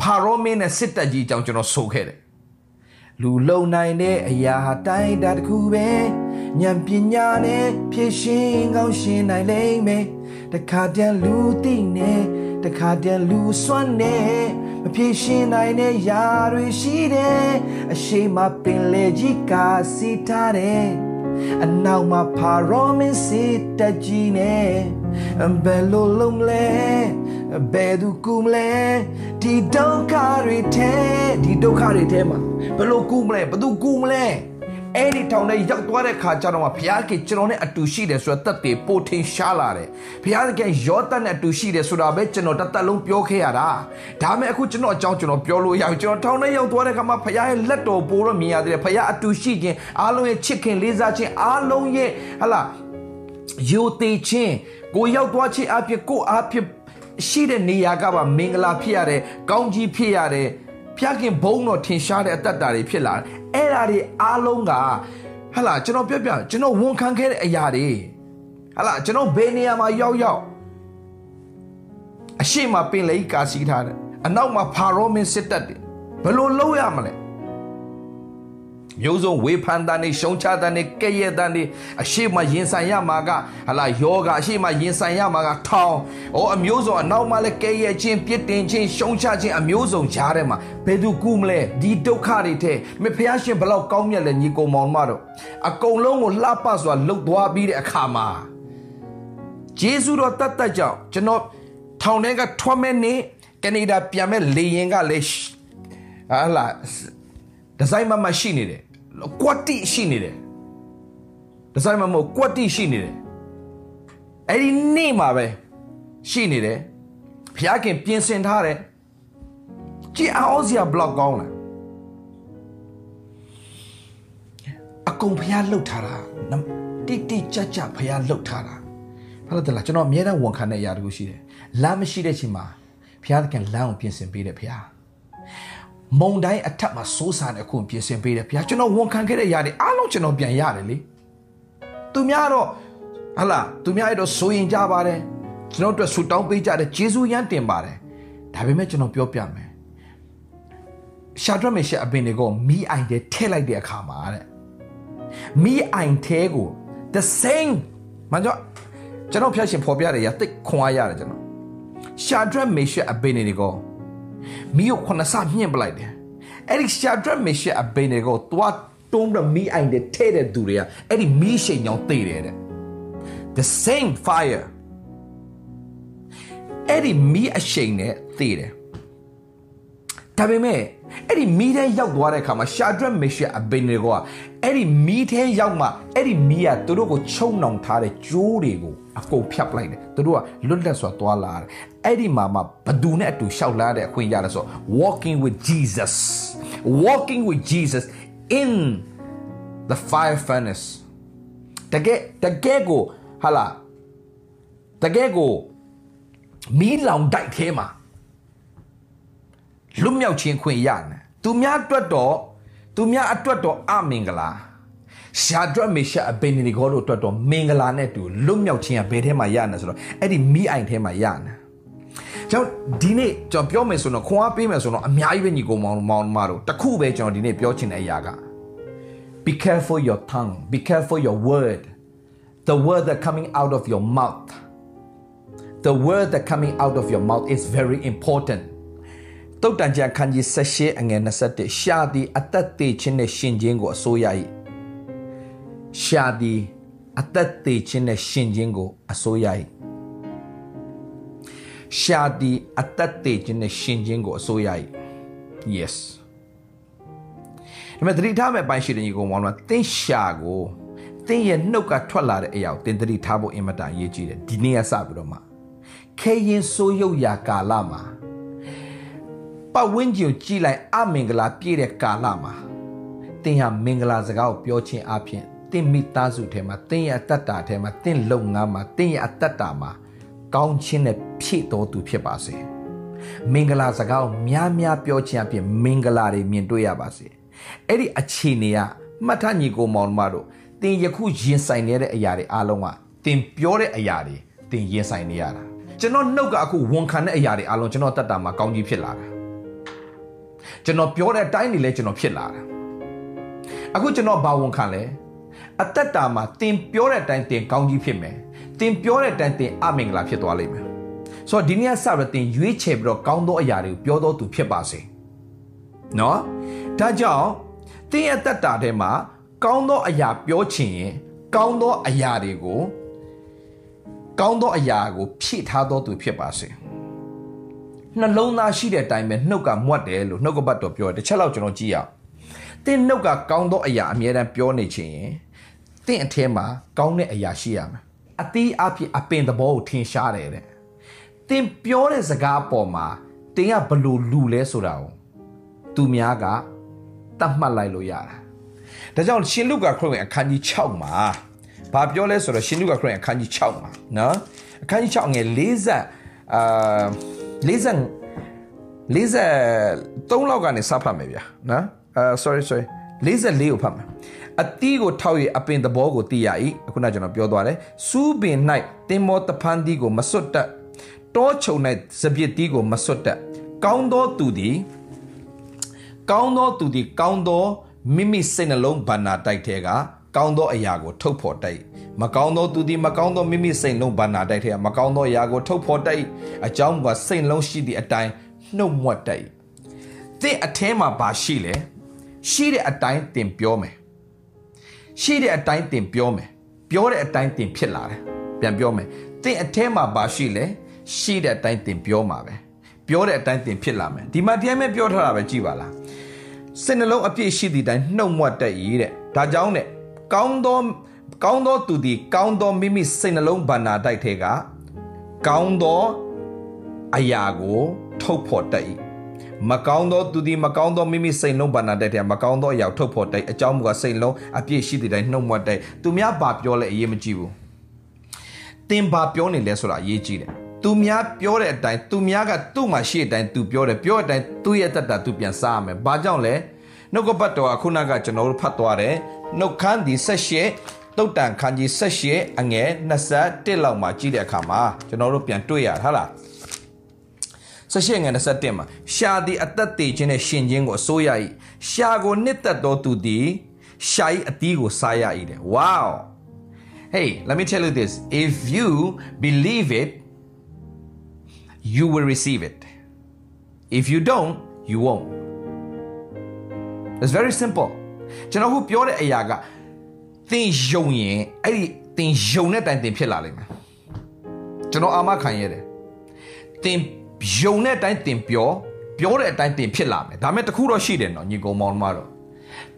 ဖာရောမင်းနဲ့စစ်တပ်ကြီးအကြောင်းကျွန်တော်ဆိုခဲ့တယ်လူလုံနိုင်တဲ့အရာတိုင်းတာတစ်ခုပဲဉာဏ်ပညာနဲ့ဖြည့်ရှင်းကောင်းရှင်းနိုင်လိမ့်မယ် တခါတည်းလူသိနေတခါတည်းလူစွမ်းနေမဖြည့်ရှင်းနိုင်တဲ့ຢာတွေရှိတယ်အရှိမပင်လေကြီးကစီထားတယ်အနောက်မှာဖာရောမင်းစစ်တကြီးနဲ့ဘယ်လိုလုံးလဲဘယ်သူကူမလဲဒီဒုက္ခတွေထဲဒီဒုက္ခတွေထဲမှာဘယ်လိုကူမလဲဘယ်သူကူမလဲ အဲ့ဒီထောင်ထဲရောက်သွားတဲ့ခါကျတော့မှဘုရားကကျွန်တော်နဲ့အတူရှိတယ်ဆိုတော့တက်တွေပိုထင်ရှားလာတယ်ဘုရားကယောသတ်နဲ့အတူရှိတယ်ဆိုတာပဲကျွန်တော်တသက်လုံးပြောခဲ့ရတာဒါမဲ့အခုကျွန်တော်အကြောင်းကျွန်တော်ပြောလို့ရအောင်ကျွန်တော်ထောင်ထဲရောက်သွားတဲ့ခါမှာဘုရားရဲ့လက်တော်ပိုတော့မြင်ရသေးတယ်ဘုရားအတူရှိခြင်းအားလုံးရဲ့ချစ်ခင်လေးစားခြင်းအားလုံးရဲ့ဟလာယိုသေးခြင်းကိုရောက်သွားခြင်းအဖြစ်ကိုအဖြစ်ရှိတဲ့နေရာကပါမင်္ဂလာဖြစ်ရတယ်ကောင်းကြီးဖြစ်ရတယ်ဖျားခင်ဘုံတော်ထင်ရှားတဲ့အတ္တတာတွေဖြစ်လာတယ် အဲ့ဓာတွေအားလုံးကဟလာကျွန်တော်ပြောပြကျွန်တော်ဝန်ခံခဲ့တဲ့အရာတွေဟလာကျွန်တော်ဘယ်နေရာမှာရောက်ရောက်အရှိမပင်လေကာစီထားတယ်အနောက်မှာဖာရောမင်းစစ်တပ်တယ်ဘယ်လိုလုပ်ရမလဲ မျိုးစုံဝေဖန်တဲ့နေရှုံချတဲ့နေကဲ့ရဲ့တဲ့နေအရှိမရင်ဆိုင်ရမှာကဟလာယောဂအရှိမရင်ဆိုင်ရမှာကထောင်ဩအမျိုးစုံအနောက်မှာလည်းကဲ့ရဲ့ခြင်းပြစ်တင်ခြင်းရှုံချခြင်းအမျိုးစုံကြားထဲမှာဘယ်သူကူမလဲဒီဒုက္ခတွေထဲမဖျားရှင်ဘလောက်ကောင်းမြတ်လဲညီကုံမောင်မတို့အကုန်လုံးကိုလှပစွာလှုပ်သွားပြီးတဲ့အခါမှာဂျေဇုတော်တတ်တတ်ကြောင့်ကျွန်တော်ထောင်ထဲကထွက်မဲ့နေကနေဒါပြန်မဲ့လေရင်ကလည်းဟာလာ ဒီဇိုင်းမမရှိနေတယ်ကွက်တိရှိနေတယ်ဒီဇိုင်းမမဟုတ်ကွက်တိရှိနေတယ်အဲ့ဒီနေ့မှာပဲရှိနေတယ်ဘုရားခင်ပြင်ဆင်ထားတယ်ကြည်အောင်စရာဘလော့ကောင်းလားကုန်ဖျားလှုပ်ထားတာတိတိကြကြဖျားလှုပ်ထားတာဘာလို့တလားကျွန်တော်အမြဲတမ်းဝန်ခံတဲ့အရာတခုရှိတယ်လမ်းမရှိတဲ့ချိန်မှာဖျားသခင်လမ်းကိုပြင်ဆင်ပေးတယ်ဖျား မုံတိုင်းအထက်မှာစိုးစားတဲ့အခုပြင်ဆင်ပေးတယ်ဖျားကျွန်တော်ဝန်ခံခဲ့တဲ့အရာတွေအားလုံးကျွန်တော်ပြန်ရတယ်လေသူများတော့ဟလာသူများအဲ့တော့စိုးရင်ကြပါတယ်ကျွန်တော်တို့ဆူတောင်းပေးကြတယ်ဂျေဇူးရမ်းတင်ပါတယ်ဒါပေမဲ့ကျွန်တော်ပြောပြမယ်ရှာဒရမေရှအပင်တွေကိုမီးအိုင်တဲ့ထည့်လိုက်တဲ့အခါမှာတဲ့မီးအိုင်ထဲကို the same မကြောကျွန်တော်ဖျက်ရှင်ဖော်ပြတယ်ရတိတ်ခွန်အားရတယ်ကျွန်တော်ရှာဒရမေရှအပင်တွေကို မီးကိုခုနစမြင့်ပလိုက်တယ်အဲ့ဒီရှာဒရမေရှအပင်တွေကိုသွားတုံးပြီးမီးအိုင်တဲ့ထဲတဲ့သူတွေကအဲ့ဒီမီးရှိန်ကြောင့်တေးတယ်တဲ့ the same fire အဲ့ဒီမီးအရှိန်နဲ့သေတယ်ဒါပေမဲ့အဲ့ဒီမီးထဲရောက်သွားတဲ့အခါမှာရှာဒရက်မေရှအဘင်တွေက အဲ့ဒီမီးထဲရောက်မှအဲ့ဒီမီးကသူတို့ကိုချုံနှောင်ထားတဲ့ကြိုးတွေကိုအကုန်ဖြတ်ပလိုက်တယ်သူတို့ကလွတ်လပ်စွာသွားလာတယ်အဲ့ဒီမှာမှဘသူနဲ့အတူရှောက်လာတဲ့အခွင့်ရတယ်ဆို walking with Jesus walking with Jesus in the fire furnace တကယ်တကယ်ကိုဟာလာတကယ်ကိုမီးလောင်တိုက်ထဲမှာလွတ်မြောက်ခြင်းခွင့်ရတယ်သူများအတွက်တော့ သူများအတွက်တော့အမင်္ဂလာရှာဒရမေရှာအဘယ်နေဂေါတို့အတွက်တော့မင်္ဂလာနဲ့တူလွတ်မြောက်ခြင်းကဘယ်ထဲမှာရနေဆိုတော့အဲ့ဒီမီးအိုင်ထဲမှာရနေကျွန်တော်ဒီနေ့ကျွန်တော်ပြောမယ်ဆိုတော့ခွန်အားပေးမယ်ဆိုတော့အများကြီးပဲညီကောင်မောင်မောင်မတို့တခုပဲကျွန်တော်ဒီနေ့ပြောချင်တဲ့အရာက be careful your tongue be careful your word the word that coming out of your mouth the word that coming out of your mouth is very important တုတ်တန်ကြခန်းကြီး78အငယ်21ရှာသည်အသက်သေးခြင်းနဲ့ရှင်ခြင်းကိုအစိုးရ၏ရှာသည်အသက်သေးခြင်းနဲ့ရှင်ခြင်းကိုအစိုးရ၏ရှာသည်အသက်သေးခြင်းနဲ့ရှင်ခြင်းကိုအစိုးရ၏ yes ဒါပေမဲ့သတိထားမဲ့ပိုင်းရှိတဲ့ညီကောင်မောင်တို့သင်ရှာကိုသင်ရဲ့နှုတ်ကထွက်လာတဲ့အရာကိုသင်သတိထားဖို့အင်မတန်အရေးကြီးတယ်ဒီနေ့ကစပြီးတော့မှခဲရင်ဆိုးရုပ်ရာကာလမှာ ပတ်ဝန်းကျင်ကြည်လိုက်အမင်္ဂလာပြည့်တဲ့ကာလမှာသင်ဟာမင်္ဂလာစကားကိုပြောခြင်းအပြင်သင်မိသားစုထဲမှာသင်ရဲ့အတ္တတာထဲမှာသင်လုပ်ငန်းမှာသင်ရဲ့အတ္တတာမှာကောင်းခြင်းနဲ့ဖြည့်တော်သူဖြစ်ပါစေမင်္ဂလာစကားကိုများများပြောခြင်းအပြင်မင်္ဂလာတွေမြင်တွေ့ရပါစေအဲ့ဒီအခြေအနေကမှတ်ထားညီကိုမောင်မတို့သင်ယခုရင်ဆိုင်နေတဲ့အရာတွေအားလုံးကသင်ပြောတဲ့အရာတွေသင်ရင်ဆိုင်နေရတာကျွန်တော်နှုတ်ကအခုဝန်ခံတဲ့အရာတွေအားလုံးကျွန်တော်တတ်တာမှာကောင်းကြီးဖြစ်လာတာ ကျွန်တော်ပြောတဲ့အတိုင်းတွေလည်းကျွန်တော်ဖြစ်လာတာအခုကျွန်တော်ဘာဝန်ခံလဲအသက်တာမှာတင်ပြောတဲ့အတိုင်းတင်ကောင်းကြီးဖြစ်မယ်တင်ပြောတဲ့အတိုင်းတင်အမင်္ဂလာဖြစ်သွားလိမ့်မယ်ဆိုတော့ဒီနေ့စရတင်ရွေးချယ်ပြီးတော့ကောင်းသောအရာတွေကိုပြောတော်သူဖြစ်ပါစေနော်ဒါကြောင့်တင်ရဲ့တက်တာထဲမှာကောင်းသောအရာပြောချင်ရင်ကောင်းသောအရာတွေကိုကောင်းသောအရာကိုဖြည့်ထားတော်သူဖြစ်ပါစေ နှလုံးသားရှိတဲ့အတိုင်းပဲနှုတ်ကမွတ်တယ်လို့နှုတ်ကပတ်တော်ပြောတယ်တစ်ချက်လောက်ကျွန်တော်ကြည့်ရအောင်တင်းနှုတ်ကကောင်းသောအရာအမြဲတမ်းပြောနေခြင်းရင်တင့်အထဲမှာကောင်းတဲ့အရာရှိရမယ်အသီးအဖြစ်အပင်သဘောကိုထင်ရှားတယ်တဲ့တင်ပြောတဲ့စကားအပေါ်မှာတင်ကဘလို့လူလဲဆိုတာကိုသူများကတတ်မှတ်လိုက်လို့ရတာဒါကြောင့်ရှင်လုကာခရစ်ဝင်အခန်းကြီး6မှာဘာပြောလဲဆိုတော့ရှင်လုကာခရစ်ဝင်အခန်းကြီး6မှာနော်အခန်းကြီး6ငယ်40အာ 40 43လောက်ကနေစဖတ်မယ်ဗျာနော်အာ sorry sorry 44ကိုဖတ်မယ်အတီးကိုထောက်၍အပင်သဘောကိုသိရ၏အခုနကျွန်တော်ပြောသွားတယ်စူးပင်၌တင်မောတဖန်တီကိုမစွတ်တတ်တောချုံ၌စပြစ်တီကိုမစွတ်တတ်ကောင်းသောသူသည်ကောင်းသောသူသည်ကောင်းသောမိမိစိတ်နှလုံးဗန္နာတိုက်ထဲကကောင်းသောအရာကိုထုတ်ဖော်တိုက် မကောင်းသောသူသည်မကောင်းသောမိမိစိတ်လုံးဗန္နာတိုက်ထဲကမကောင်းသောအရာကိုထုတ်ဖော်တိုက်အကြောင်းကစိတ်လုံးရှိသည့်အတိုင်းနှုတ်မွတ်တိုက်သင်အထဲမှာဘာရှိလဲရှိတဲ့အတိုင်းသင်ပြောမယ်ရှိတဲ့အတိုင်းသင်ပြောမယ်ပြောတဲ့အတိုင်းသင်ဖြစ်လာတယ်ပြန်ပြောမယ်သင်အထဲမှာဘာရှိလဲရှိတဲ့အတိုင်းသင်ပြောမှာပဲပြောတဲ့အတိုင်းသင်ဖြစ်လာမယ်ဒီမှာတရားမဲ့ပြောထားတာပဲကြည်ပါလားစိတ်နှလုံးအပြည့်ရှိသည့်တိုင်းနှုတ်မွတ်တတ်ရည်တဲ့ဒါကြောင့်နဲ့ကောင်းသော ကောင်းသောသူသည်ကောင်းသောမိမိစိတ်နှလုံးဗန္နာတိုက်ထဲကကောင်းသောအရာကိုထုတ်ဖော်တတ်၏မကောင်းသောသူသည်မကောင်းသောမိမိစိတ်လုံးဘာနာတဲ့တဲ့မကောင်းသောအရာထုတ်ဖို့တိုက်အကြောင်းမူကစိတ်လုံးအပြည့်ရှိတဲ့တိုင်းနှုတ်မွတ်တိုက်သူများဘာပြောလဲအရေးမကြီးဘူးတင်ဘာပြောနေလဲဆိုတာအရေးကြီးတယ်သူများပြောတဲ့အတိုင်းသူများကသူ့မှာရှိတဲ့အတိုင်းသူပြောတယ်ပြောတဲ့အတိုင်းသူ့ရဲ့တက်တာသူပြန်စားရမယ်ဘာကြောင့်လဲနှုတ်ကပတ်တော်ကခုနကကျွန်တော်တို့ဖတ်သွားတယ်နှုတ်ခမ်းဒီဆက်ရှေ တုတ်တန်ခန်းကြီးဆက်ရှေအငယ်21လောက်မှာကြည့်တဲ့အခါမှာကျွန်တော်တို့ပြန်တွေ့ရဟာလားဆက်ရှေငယ်21မှာရှာသည်အသက်တည်ခြင်းနဲ့ရှင်ခြင်းကိုအစိုးရ၏ရှာကိုနှစ်သက်သောသူသည်ရှာ၏အသီးကိုစားရ၏တဲ့ wow hey let me tell you this if you believe it you will receive it if you don't you won't it's very simple ကျွန်တော်ခုပြောတဲ့အရာက သင်ယုံရင်အဲ့ဒီသင်ယုံတဲ့တိုင်သင်ဖြစ်လာလိမ့်မယ်ကျွန်တော်အာမခံရတယ်သင်ယုံတဲ့အတိုင်းတင်ပြောပြောတဲ့အတိုင်းတင်ဖြစ်လာမယ်ဒါမဲ့တခုတော့ရှိတယ်နော်ညီကောင်မောင်မတော်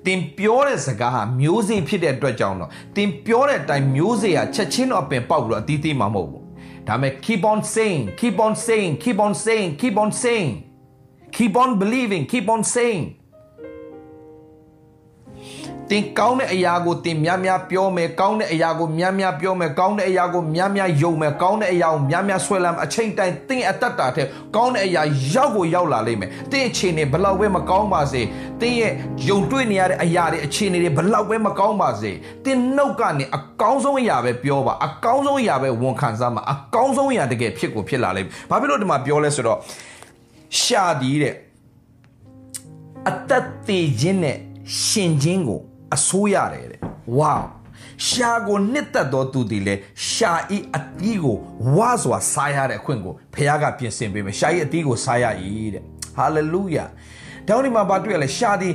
တင်ပြောတဲ့စကားဟာမျိုးစေ့ဖြစ်တဲ့အတွက်ကြောင့်တော့တင်ပြောတဲ့အတိုင်းမျိုးစေ့ဟာချက်ချင်းတော့အပင်ပေါက်ပြီးတော့အတီးတီးမှာမဟုတ်ဘူးဒါမဲ့ keep on saying keep on saying keep on saying keep on saying keep on believing keep on saying တင်ကောင်းတဲ့အရာကိုတင်များများပြောမယ်ကောင်းတဲ့အရာကိုများများပြောမယ်ကောင်းတဲ့အရာကိုများများယုံမယ်ကောင်းတဲ့အရာကိုများများဆွဲလမ်းအချိန်တိုင်းတင်အတ္တတာတဲ့ကောင်းတဲ့အရာရောက်ကိုရောက်လာလိမ့်မယ်တင်အခြေအနေဘလောက်ပဲမကောင်းပါစေတင်ရဲ့ယုံတွေ့နေရတဲ့အရာတွေအခြေအနေတွေဘလောက်ပဲမကောင်းပါစေတင်နှုတ်ကနေအကောင်းဆုံးအရာပဲပြောပါအကောင်းဆုံးအရာပဲဝန်ခံစားမှာအကောင်းဆုံးအရာတကယ်ဖြစ်ကိုဖြစ်လာလိမ့်မယ်ဘာဖြစ်လို့ဒီမှာပြောလဲဆိုတော့ရှာဒီတဲ့အတ္တတည်ခြင်းနဲ့ရှင်ခြင်းကို အစိုးရတယ်တဲ့ဝါရှာကိုနှစ်သက်တော်သူဒီလေရှာဤအတီးကိုဝါစွာစားရတဲ့အခွင့်ကိုဖခင်ကပြင်ဆင်ပေးမယ်ရှာဤအတီးကိုစားရ၏တဲ့ဟာလေလုယာတောင်းဒီမှာဘာတွေ့ရလဲရှာဒီ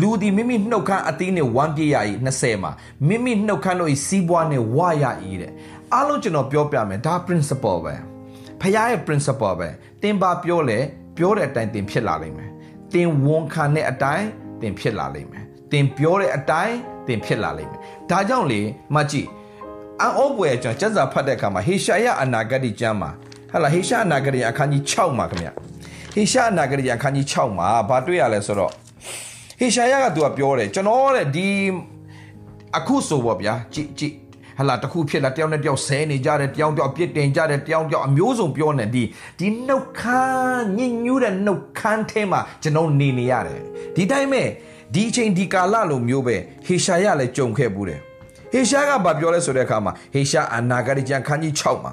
လူဒီမိမိနှုတ်ခမ်းအသီးနဲ့ဝမ်းပြရည်20မှာမိမိနှုတ်ခမ်းတို့စီးပွားနဲ့ဝါရည်တဲ့အားလုံးကျွန်တော်ပြောပြမယ်ဒါ principle ပဲဖခင်ရဲ့ principle ပဲတင်ပါပြောလဲပြောတဲ့အတိုင်းတင်ဖြစ်လာလိမ့်မယ်တင်ဝန်ခံတဲ့အတိုင်းတင်ဖြစ်လာလိမ့်မယ် တင်ပြောတဲ့အတိုင်းတင်ဖြစ်လာလိမ့်မယ်ဒါကြောင့်လေမကြည့်အန်အောပွဲကျွန်တော်စက်စာဖတ်တဲ့အခါမှာဟေရှာယအနာဂတိကျမ်းမှာဟလာဟေရှာအနာဂတိအခန်းကြီး6မှာခင်ဗျဟေရှာအနာဂတိအခန်းကြီး6မှာဘာတွေ့ရလဲဆိုတော့ဟေရှာယကသူကပြောတယ်ကျွန်တော်တဲ့ဒီအခုဆိုပေါ့ဗျာကြည့်ကြည့်ဟလာတခုဖြစ်လာတယောက်နဲ့တယောက်ဆဲနေကြတယ်တယောက်တယောက်ပြစ်တင်ကြတယ်တယောက်တယောက်အမျိုးစုံပြောနေဒီဒီနှုတ်ခမ်းညဉ့်ညူးတဲ့နှုတ်ခမ်းထဲမှာကျွန်တော်နေနေရတယ်ဒီတိုင်းမဲ့ ဒီအချိန်ဒီကာလလိုမျိုးပဲဟေရှာယလည်းကြုံခဲ့ဘူးတယ်ဟေရှာကဘာပြောလဲဆိုတဲ့အခါမှာဟေရှာအနာဂတိကျမ်းခန်းကြီး6မှာ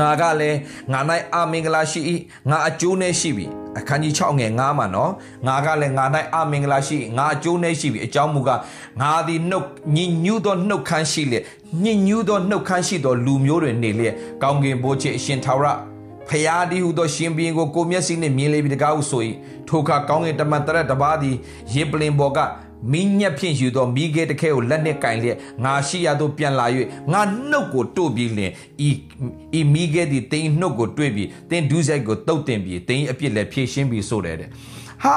ငါကလည်းငါ၌အာမင်္ဂလာရှိ၏ငါအကျိုးနဲ့ရှိပြီအခန်းကြီး6ငယ်9မှာနော်ငါကလည်းငါ၌အာမင်္ဂလာရှိငါအကျိုးနဲ့ရှိပြီအကြောင်းမူကားငါသည်နှုတ်ညဉ့်ညူးသောနှုတ်ခမ်းရှိလေညဉ့်ညူးသောနှုတ်ခမ်းရှိသောလူမျိုးတွေနေလျက်ကောင်းကင်ဘိုးချစ်အရှင်ထာဝရဖျားဒီဟုသောရှင်ဘီရင်ကိုကိုမျက်စိနှင့်မြင်လေပြီတကားဟုဆို၏ ထိုအခါကောင်းကင်တမန်တရက်တပါးသည်ရေပလင်ပေါ်ကမင်းညက်ဖြင့်ယူသောမိခဲတခဲကိုလက်နှင့်ကင်လျက်ငါရှိရသို့ပြန်လာ၍ငါနှုတ်ကိုတို့ပြီးလျင်ဤဤမိခဲသည်တင်းနှုတ်ကိုတွေ့ပြီးတင်းဒူးဆိုင်ကိုတုတ်တင်ပြီးတင်းအပြစ်လည်းဖြည့်ရှင်းပြီးဆိုတယ်တဲ့ဟာ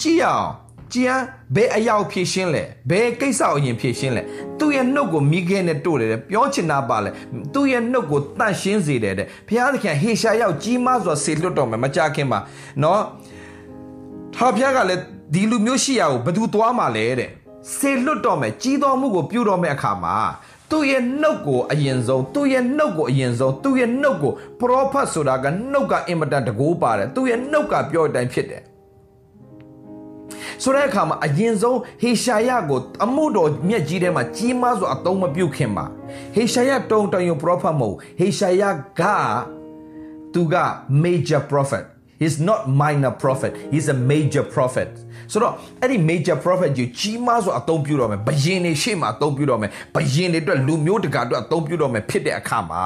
ကြည့်အောင်ကြည်ဟန်ဘယ်အယောက်ဖြည့်ရှင်းလဲဘယ်ကိစ္စအရင်ဖြည့်ရှင်းလဲသူ့ရဲ့နှုတ်ကိုမိခဲနဲ့တို့တယ်ပြောချင်တာပါလဲသူ့ရဲ့နှုတ်ကိုတန့်ရှင်းစေတယ်တဲ့ဘုရားသခင်ဟေရှာရောက်ကြီးမားစွာဆေလွတ်တော်မယ်မကြခင်မှာနော် ထာဖျားကလည်းဒီလူမျိုးရှိရာကိုဘယ်သူသွားမှလဲတဲ့ဆေလွတ်တော်မယ်ကြီးတော်မှုကိုပြုတော်မယ်အခါမှာသူ့ရဲ့နှုတ်ကိုအရင်ဆုံးသူ့ရဲ့နှုတ်ကိုအရင်ဆုံးသူ့ရဲ့နှုတ်ကိုပရောဖက်ဆိုတာကနှုတ်ကအင်မတန်တကိုးပါတယ်သူ့ရဲ့နှုတ်ကပြောတဲ့အတိုင်းဖြစ်တယ်ဆိုတဲ့အခါမှာအရင်ဆုံးဟေရှာယကိုအမှုတော်မြက်ကြီးထဲမှာကြီးမားစွာအသုံးမပြုခင်မှာဟေရှာယတုံတန်ယုံ prophet မဟုတ်ဟေရှာယကသူက major prophet he's not minor prophet he's a major prophet ဆိုတော့အဲ့ဒီ major prophet ကြီးကြီးမားစွာအသုံးပြုတော့မယ်ဘယင်တွေရှေ့မှာအသုံးပြုတော့မယ်ဘယင်တွေအတွက်လူမျိုးတကာအတွက်အသုံးပြုတော့မယ်ဖြစ်တဲ့အခါမှာ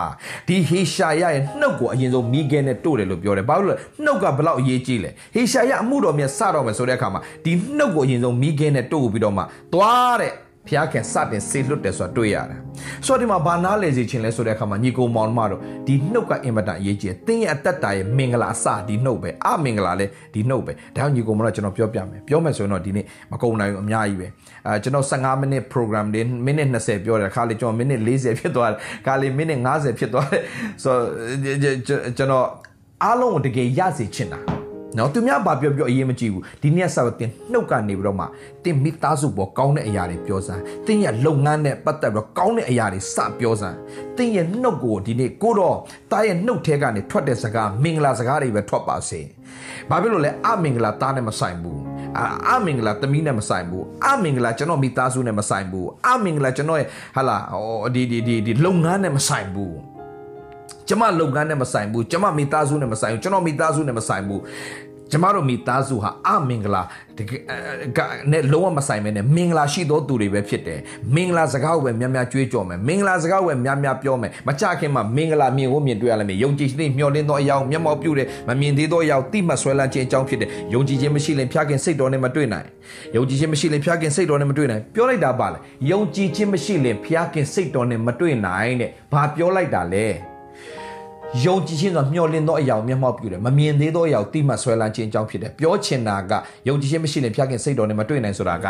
ဒီဟေရှာယရဲ့နှုတ်ကိုအရင်ဆုံးမိခဲနဲ့တို့တယ်လို့ပြောတယ်ဘာလို့လဲနှုတ်ကဘလောက်အရေးကြီးလဲဟေရှာယအမှုတော်မြတ်စတော့မယ်ဆိုတဲ့အခါမှာဒီနှုတ်ကိုအရင်ဆုံးမိခဲနဲ့တို့ပြီးတော့မှသွားတဲ့ ဖျားခင်စတင်ဆေလွတ်တယ်ဆိုတာတွေ့ရတယ်။ဆိုတော့ဒီမှာဘာနာလေစီခြင်းလဲဆိုတဲ့အခါမှာညီကိုမောင်မတို့ဒီနှုတ်ကအင်မတန်အရေးကြီးတယ်။သင်ရဲ့အသက်တာရဲ့မင်္ဂလာအစဒီနှုတ်ပဲ။အမင်္ဂလာလည်းဒီနှုတ်ပဲ။ဒါကြောင့်ညီကိုမောင်တို့ကျွန်တော်ပြောပြမယ်။ပြောမယ်ဆိုရင်တော့ဒီနေ့မကုန်နိုင်ဘူးအများကြီးပဲ။အဲကျွန်တော်15မိနစ် program တွေမိနစ်20ပြောတယ်ခါလေကျွန်တော်မိနစ်40ဖြစ်သွားတယ်။ခါလေမိနစ်50ဖြစ်သွားတယ်။ဆိုတော့ကျွန်တော်အားလုံးကိုတကယ်ရစေချင်တာ နော်သူများဘာပြောပြောအရေးမကြည့်ဘူးဒီနေ့ဆောက်တင်နှုတ်ကနေပြီးတော့မှတင်မိသားစုပေါ်ကောင်းတဲ့အရာတွေပြောစမ်းတင်ရဲ့လုပ်ငန်းနဲ့ပတ်သက်ပြီးတော့ကောင်းတဲ့အရာတွေစပြောစမ်းတင်ရဲ့နှုတ်ကိုဒီနေ့ကိုတော့တားရဲ့နှုတ်ထဲကနေထွက်တဲ့စကားမင်္ဂလာစကားတွေပဲထွက်ပါစေဘာဖြစ်လို့လဲအမင်္ဂလာတားနဲ့မဆိုင်ဘူးအမင်္ဂလာသမီးနဲ့မဆိုင်ဘူးအမင်္ဂလာကျွန်တော်မိသားစုနဲ့မဆိုင်ဘူးအမင်္ဂလာကျွန်တော်ရဲ့ဟာလာဒီဒီဒီဒီလုပ်ငန်းနဲ့မဆိုင်ဘူး ကျမလုပ်ငန်းနဲ့မဆိုင်ဘူးကျမမိသားစုနဲ့မဆိုင်ဘူးကျွန်တော်မိသားစုနဲ့မဆိုင်ဘူးကျမတို့မိသားစုဟာအမင်္ဂလာတကယ်နဲ့လုံးဝမဆိုင်မဲနဲ့မင်္ဂလာရှိသောသူတွေပဲဖြစ်တယ်မင်္ဂလာစကားကိုပဲများများကြွေးကြော်မယ်မင်္ဂလာစကားကိုပဲများများပြောမယ်မကြခင်မှာမင်္ဂလာမြင်ကိုမြင်တွေ့ရလိမ့်မယ်ယုံကြည်ခြင်းမျှော်လင့်သောအရာမျက်မှောက်ပြုတဲ့မမြင်သေးသောအရာတိမှတ်ဆွဲလန်းခြင်းအကြောင်းဖြစ်တယ်ယုံကြည်ခြင်းမရှိရင်ဖျားခင်စိတ်တော်နဲ့မတွေ့နိုင်ယုံကြည်ခြင်းမရှိရင်ဖျားခင်စိတ်တော်နဲ့မတွေ့နိုင်ပြောလိုက်တာပါလေယုံကြည်ခြင်းမရှိရင်ဖျားခင်စိတ်တော်နဲ့မတွေ့နိုင်တဲ့ဘာပြောလိုက်တာလဲ ယုံကြည်ခြင်းဆိုတာမျှော်လင့်သောအရာကိုမျက်မှောက်ပြုတယ်မမြင်သေးသောအရာကိုတိမှတ်ဆွဲလန်းခြင်းအကြောင်းဖြစ်တယ်ပြောချင်တာကယုံကြည်ခြင်းမရှိရင်ဖျားခင်စိတ်တော်နဲ့မတွေ့နိုင်ဆိုတာက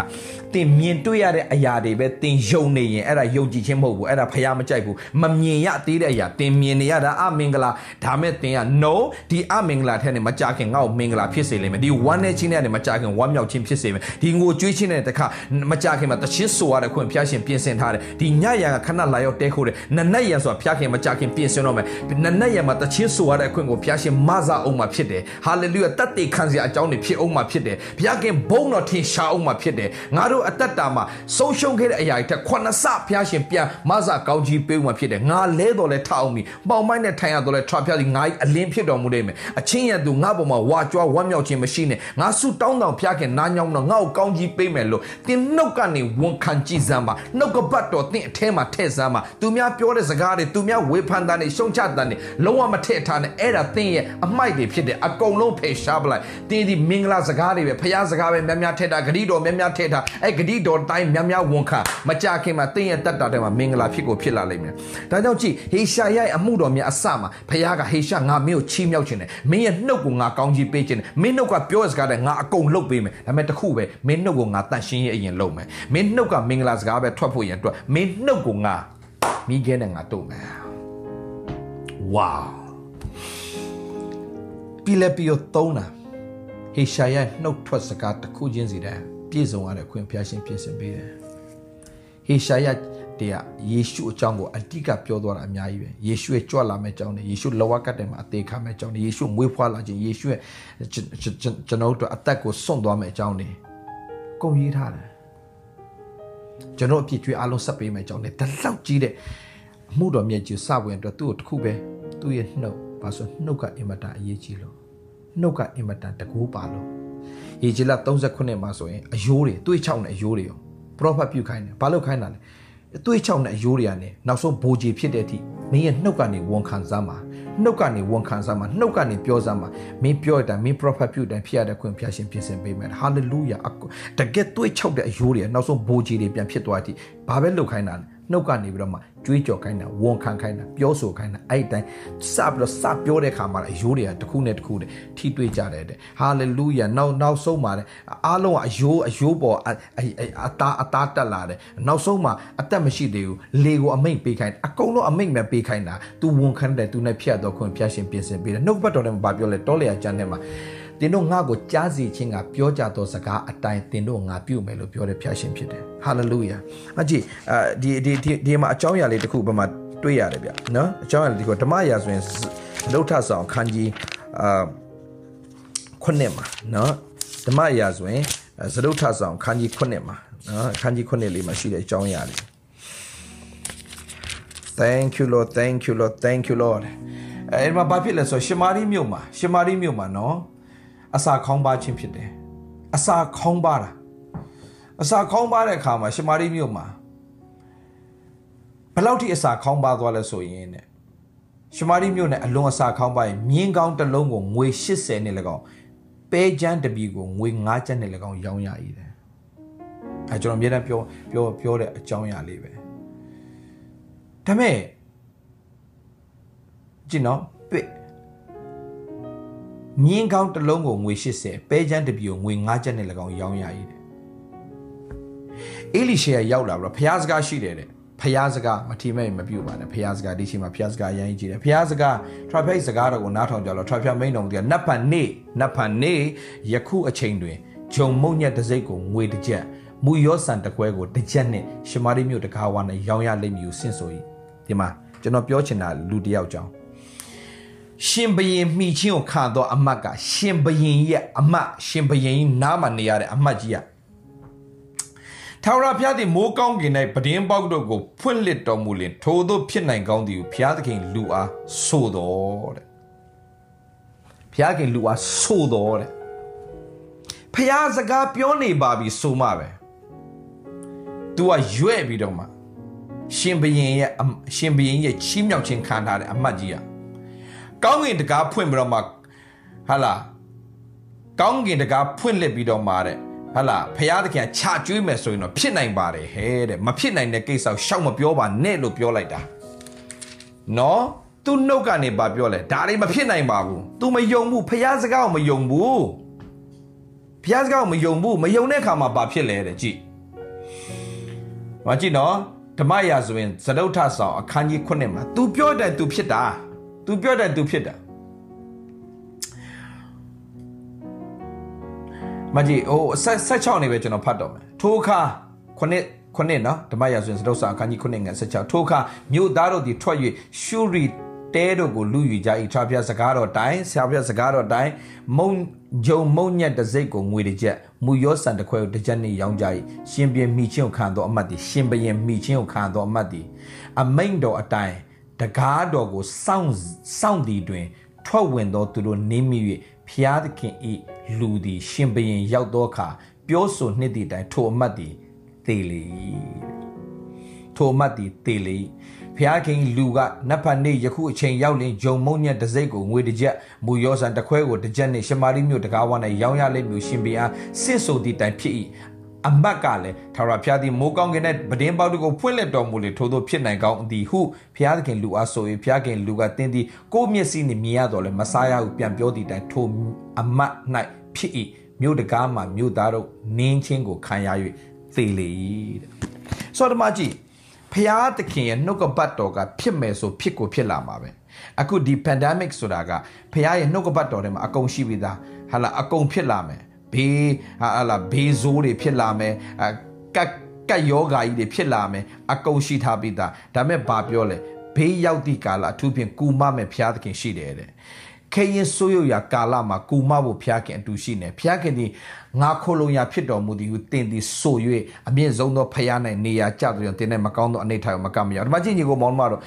သင်မြင်တွေ့ရတဲ့အရာတွေပဲသင်ယုံနေရင်အဲ့ဒါယုံကြည်ခြင်းမဟုတ်ဘူးအဲ့ဒါဖျားမကြိုက်ဘူးမမြင်ရသေးတဲ့အရာသင်မြင်နေရတာအမင်္ဂလာဒါမဲ့သင်က no ဒီအမင်္ဂလာထဲနဲ့မကြခင်ငါ့ကိုမင်္ဂလာဖြစ်စေလိမ့်မယ်ဒီ one နဲ့ချင်းနဲ့မကြခင်ဝမ်းမြောက်ခြင်းဖြစ်စေမယ်ဒီငိုကြွေးခြင်းနဲ့တခါမကြခင်မှာတချင်းဆိုရတဲ့ခွင့်ဖျားရှင်ပြင်ဆင်ထားတယ်ဒီညရံကခဏလာရောက်တဲခိုးတယ်နနက်ရံဆိုတာဖျားခင်မကြခင်ပြင်ဆင်တော့မယ်နနက်ရံမှာတချင်းဆိုရတဲ့အခွင့်ကိုဘုရားရှင်မဆအောင်မှာဖြစ်တယ်ဟာလေလုယာတတ်တည်ခံစရာအကြောင်းတွေဖြစ်အောင်မှာဖြစ်တယ်ဘုရားခင်ဘုန်းတော်ထင်ရှားအောင်မှာဖြစ်တယ်ငါတို့အသက်တာမှာဆုံးရှုံးခဲ့တဲ့အရာတွေထက်ခုနှစ်ဆဘုရားရှင်ပြန်မဆကောင်းကြီးပေးအောင်မှာဖြစ်တယ်ငါလဲတော်လဲထအောင်ပြီပေါင်မိုင်းနဲ့ထိုင်ရတော်လဲထဖျားသည်ငါအလင်းဖြစ်တော်မူလိမ့်မယ်အချင်းရသူငါပေါ်မှာဝါကြွားဝမ်းမြောက်ခြင်းမရှိနဲ့ငါဆုတောင်းတောင်ဘုရားခင်နားညောင်းတော့ငါ့ကိုကောင်းကြီးပေးမယ်လို့တင်နှုတ်ကနေဝန်ခံကြည့်စမ်းပါနှုတ်ကပတ်တော်တင်အထဲမှာထည့်စမ်းပါသူများပြောတဲ့စကားတွေသူများဝေဖန်တာတွေရှုံချတာတွေလုံးဝမထည့်ထားနဲ့အဲ့ဒါသင်ရဲ့အမိုက်တွေဖြစ်တယ်အကုန်လုံးဖယ်ရှားပလိုက်တင်းဒီမင်္ဂလာစကားတွေပဲဖျားစကားပဲများများထည့်တာဂတိတော်များများထည့်တာအဲ့ဂတိတော်တိုင်းများများဝန်ခံမကြခင်မှာတင်းရဲ့တက်တာတဲ့မှာမင်္ဂလာဖြစ်ကိုဖြစ်လာလိမ့်မယ်ဒါကြောင့်ကြည့်ဟေရှာယရဲ့အမှုတော်များအစမှာဖျားကဟေရှာငါမင်းကိုချီးမြှောက်ခြင်းတယ်မင်းရဲ့နှုတ်ကိုငါကောင်းကြီးပေးခြင်းတယ်မင်းနှုတ်ကပြောတဲ့စကားတဲ့ငါအကုန်လုပ်ပေးမယ်ဒါပေမဲ့တခုပဲမင်းနှုတ်ကိုငါတန့်ရှင်းရဲ့အရင်လုပ်မယ်မင်းနှုတ်ကမင်္ဂလာစကားပဲထွက်ဖို့ရန်အတွက်မင်းနှုတ်ကိုငါမိခဲနဲ့ငါတို့မယ် ဝါပီလက်ပီကိုသုံးတာဟေရှာယနှုတ်ထွက်စကားတစ်ခုချင်းစီတည်းပြည့်စုံရတဲ့ခွင့်ဖျားရှင်ပြင်ဆင်ပေးတယ်ဟေရှာယတရားယေရှုအကြောင်းကိုအတိကပြောသွားတာအများကြီးပဲယေရှုရဲ့ကြွလာမဲ့အကြောင်းတွေယေရှုလောကကတ်တယ်မှာအသေးခံမဲ့အကြောင်းတွေယေရှုမွေးဖွားလာခြင်းယေရှုရဲ့ကျွန်တော်တို့အသက်ကိုစွန့်သွားမဲ့အကြောင်းတွေကုန်ရေးထားတယ်ကျွန်တော်အပြစ်ကြွေးအလုံးဆက်ပေးမဲ့အကြောင်းတွေတလောက်ကြီးတဲ့အမှုတော်မြတ်ကြီးစဝင်အတွက်သူ့ကိုတခုပဲ သူ့ရဲ့နှုတ်ဘာလို့နှုတ်ကအင်မတန်အရေးကြီးလို့နှုတ်ကအင်မတန်တကူပါလို့ရေကြီးလာ39မှာဆိုရင်အယိုးတွေတွေးချောင်းတဲ့အယိုးတွေရောပရောဖက်ပြုခိုင်းတယ်ဘာလို့ခိုင်းတာလဲတွေးချောင်းတဲ့အယိုးတွေကနေနောက်ဆုံးဘိုးကြီးဖြစ်တဲ့အထိမင်းရဲ့နှုတ်ကနေဝန်ခံစားမှာနှုတ်ကနေဝန်ခံစားမှာနှုတ်ကနေပြောစားမှာမင်းပြောတဲ့မင်း prophet ပြုတဲ့ဖြစ်ရတဲ့ခွင့်ဖျားရှင်ပြင်ဆင်ပေးမယ် hallelujah တကယ်တွေးချောက်တဲ့အယိုးတွေနောက်ဆုံးဘိုးကြီးတွေပြန်ဖြစ်သွားတဲ့အထိဘာပဲလုပ်ခိုင်းတာလဲ နှုတ်ကနေပြီးတော့မှကြွေးကြော်ခိုင်းတာဝန်ခံခိုင်းတာပြောဆိုခိုင်းတာအဲ့တိုင်းစပြီးတော့စပြောတဲ့ခါမှာအယိုးတွေကတစ်ခုနဲ့တစ်ခုနဲ့ထိတွေ့ကြတယ်တဲ့ဟာလေလုယာနောက်နောက်ဆုံးမှာအားလုံးကအယိုးအယိုးပေါ်အသားအသားတက်လာတယ်နောက်ဆုံးမှာအသက်မရှိသေးဘူးလေကိုအမိတ်ပေးခိုင်းအကုန်လုံးအမိတ်မဲ့ပေးခိုင်းတာ तू ဝန်ခံတယ် तू နဲ့ဖြတ်တော့ခွင့်ဖျားရှင်ပြင်ဆင်ပေးတယ်နှုတ်ဘတ်တော်ထဲမှာပြောလဲတောလျာကျမ်းထဲမှာ သင်တို့ငါ့ကိုကြားစီခြင်းကပြောကြသောစကားအတိုင်းသင်တို့ငါပြုမယ်လို့ပြောတဲ့ဖျားရှင်ဖြစ်တယ်ဟာလေလုယာအကြည့်အဲဒီဒီဒီဒီမှာအကြောင်းအရာလေးတစ်ခုဘယ်မှာတွေ့ရတယ်ဗျနော်အကြောင်းအရာလေးဒီကဓမ္မရာဆိုရင်လုထဆောင်ခန်းကြီးအာခုနှစ်မှာနော်ဓမ္မရာဆိုရင်သဒုထဆောင်ခန်းကြီးခုနှစ်မှာနော်ခန်းကြီးခုနှစ်လေးမှာရှိတဲ့အကြောင်းအရာလေး Thank you Lord thank you Lord thank you Lord အဲ့မှာဘာဖြစ်လဲဆိုရှမာရိမြို့မှာရှမာရိမြို့မှာနော် အစာခေါင်းပါခြင်းဖြစ်တယ်အစာခေါင်းပါတာအစာခေါင်းပါတဲ့အခါမှာရှမာရိမြို့မှာဘယ်လောက်ထိအစာခေါင်းပါသွားလဲဆိုရင်တဲ့ရှမာရိမြို့နဲ့အလွန်အစာခေါင်းပါရင်မြင်းကောင်းတစ်လုံးကိုငွေ80နဲ့၎င်းပဲချမ်းတပီကိုငွေ9ကျပ်နဲ့၎င်းရောင်းရည်တယ်အဲကျွန်တော်အမြဲတမ်းပြောပြောပြောတဲ့အကြောင်းအရာလေးပဲဒါမဲ့ကြည့်နော် မြင်းကောင်းတစ်လုံးကိုငွေ80ပဲချမ်းတစ်ပြူငွေ9ချက်နဲ့၎င်းရောင်းရည်တယ်အေလိရှေရောက်လာပြီးတော့ဖျားစကားရှိတယ်တဲ့ဖျားစကားမထီမဲ့မပြုတ်ပါနဲ့ဖျားစကားဒီချိန်မှာဖျားစကားအရင်ကြီးတယ်ဖျားစကား traffic စကားတော့ကိုနားထောင်ကြလို့ traffic မိန်တော်ကနတ်ဖန်နေနတ်ဖန်နေယခုအချိန်တွင်ဂျုံမုံညက်တစိတ်ကိုငွေတစ်ကြက်မူရောဆန်တကွဲကိုတစ်ကြက်နဲ့ရှမာရိမြို့တကားဝါနဲ့ရောင်းရလိမ့်မည်ကိုဆင့်ဆို၏ဒီမှာကျွန်တော်ပြောချင်တာလူတယောက်ကြောင်း ရှင်ဘရင်မိချင်းကိုခံတော့အမတ်ကရှင်ဘရင်ရဲ့အမတ်ရှင်ဘရင်နားမှာနေရတဲ့အမတ်ကြီးကထာဝရဘုရားသည်မိုးကောင်းကင်၌ပဒင်းပေါက်တို့ကိုဖွင့်လှစ်တော်မူလင်ထိုသို့ဖြစ်နိုင်ကောင်းသည်ကိုဘုရားသခင်လူအားဆိုတော်တဲ့ဘုရားခင်လူအားဆိုတော်တဲ့ဘုရားစကားပြောနေပါပြီဆိုမှပဲ तू ကရွဲ့ပြီးတော့မှရှင်ဘရင်ရဲ့ရှင်ဘရင်ရဲ့ချီးမြှောက်ခြင်းခံထားတဲ့အမတ်ကြီးอ่ะ ကောင်းကင်တကားဖွင့်ပြီးတော့မှဟာလာကောင်းကင်တကားဖွင့်လှစ်ပြီးတော့မှတဲ့ဟာလာဖရာသခင်ချကျွေးမယ်ဆိုရင်တော့ဖြစ်နိုင်ပါတယ်ဟဲတဲ့မဖြစ်နိုင်တဲ့ကိစ္စကိုရှောက်မပြောပါနဲ့လို့ပြောလိုက်တာနော်သူနှုတ်ကနေပါပြောလဲဒါတွေမဖြစ်နိုင်ပါဘူး तू မယုံဘူးဖရာစကားကိုမယုံဘူးဖရာစကားကိုမယုံဘူးမယုံတဲ့အခါမှာဘာဖြစ်လဲတဲ့ကြည့်မကြည့်နော်ဓမ္မရာဆိုရင်သဒုဋ္ဌဆောင်အခန်းကြီး9မှာ तू ပြောတယ် तू ဖြစ်တာ तू ပြောတယ် तू ဖြစ်တာမကြီးဟိုဆက်ဆက်6နေပဲကျွန်တော်ဖတ်တော့မယ်ထိုအခါခုနှစ်ခုနှစ်နော်ဓမ္မရာဆိုရင်သဒုဋ္ဌဆောင်အခန်းကြီး9ငယ်16ထိုအခါမြို့သားတို့သည်ထွက်၍ရှုရီတဲတို့ကိုလူယူကြ၏ထာဖျားစကားတော်တိုင်းဆရာဖျားစကားတော်တိုင်းမုံဂျုံမုံညက်တစိတ်ကိုငွေတစ်ချက်မူရောဆန်တစ်ခွဲကိုတစ်ချက်နဲ့ရောင်းကြ၏ရှင်ပြန်မိချင်းကိုခံတော်အမတ်သည်ရှင်ပြန်မိချင်းကိုခံတော်အမတ်သည်အမိန်တော်အတိုင်း တကားတော်ကိုစောင့်စောင့်သည်တွင် ထွက်ဝင်သောသူတို့နေမိ၍ဖျားသခင်ဤလူသည် ရှင်ပြန်ရောက်သောအခါပြောဆိုနှစ်သည့်တိုင်ထိုအမတ်သည်သေလေထိုအမတ်သည်သေလေဖျားခင်လူကနတ်ဖန်နေယခုအချိန်ရောက်လင်ဂျုံမုံညက်တစိတ်ကိုငွေတစ်ချက်မူရောဆန်တစ်ခွဲကိုတစ်ချက်နဲ့ရှမာရိမြို့တကားဝါ၌ရောင်းရလိမ့်မည်ရှင်ဘီအားစစ်ဆိုသည့်တိုင်ဖြစ်၏ အမတ်ကလည်းထာဝရဘုရားသည်မိုးကောင်းကင်နဲ့ဗဒင်းပေါက်တို့ကိုဖွင့်လက်တော်မူလေထို့သောဖြစ်နိုင်ကောင်းသည်ဟုဘုရားသခင်လူအားဆို၍ဘုရားခင်လူကတင်းသည်ကိုမျက်စိနှင့်မြင်ရတော်လဲမဆားရဟုပြန်ပြောသည့်တိုင်ထိုအမတ်၌ဖြစ်၏မြို့တကားမှာမြို့သားတို့နင်းချင်းကိုခံရ၍သေလေ၏တဲ့ဆိုတော့ဒီမှာကြည့်ဖျားသခင်ရဲ့နှုတ်ကပတ်တော်ကဖြစ်မယ်ဆိုဖြစ်ကိုဖြစ်လာမှာပဲအခုဒီ pandemic ဆိုတာကဖျားရဲ့နှုတ်ကပတ်တော်ထဲမှာအကုန်ရှိပြီးသားဟာလာအကုန်ဖြစ်လာမယ် ဘေးဟာလာဘေးဇိုးတွေဖြစ်လာမယ်ကတ်ကတ်ယောဂါကြီးတွေဖြစ်လာမယ်အကုန်ရှိထားပြီးသားဒါမဲ့ဘာပြောလဲဘေးရောက်သည့်ကာလအထူးဖြင့်ကူမမဲ့ဖျားသခင်ရှိတယ်တဲ့ခေရင်ဆိုးရရာကာလမှာကူမဖို့ဖျားခင်အတူရှိနေဖျားခင်ဒီငါခိုလုံရာဖြစ်တော်မူသည်ဟုတင်သည်ဆို၍အမြင့်ဆုံးသောဖျား၌နေရာကျတော်တင်တဲ့မကောင်းသောအနေထားကိုမကမရဒီမှာကြည့်ညီကိုမောင်မတော်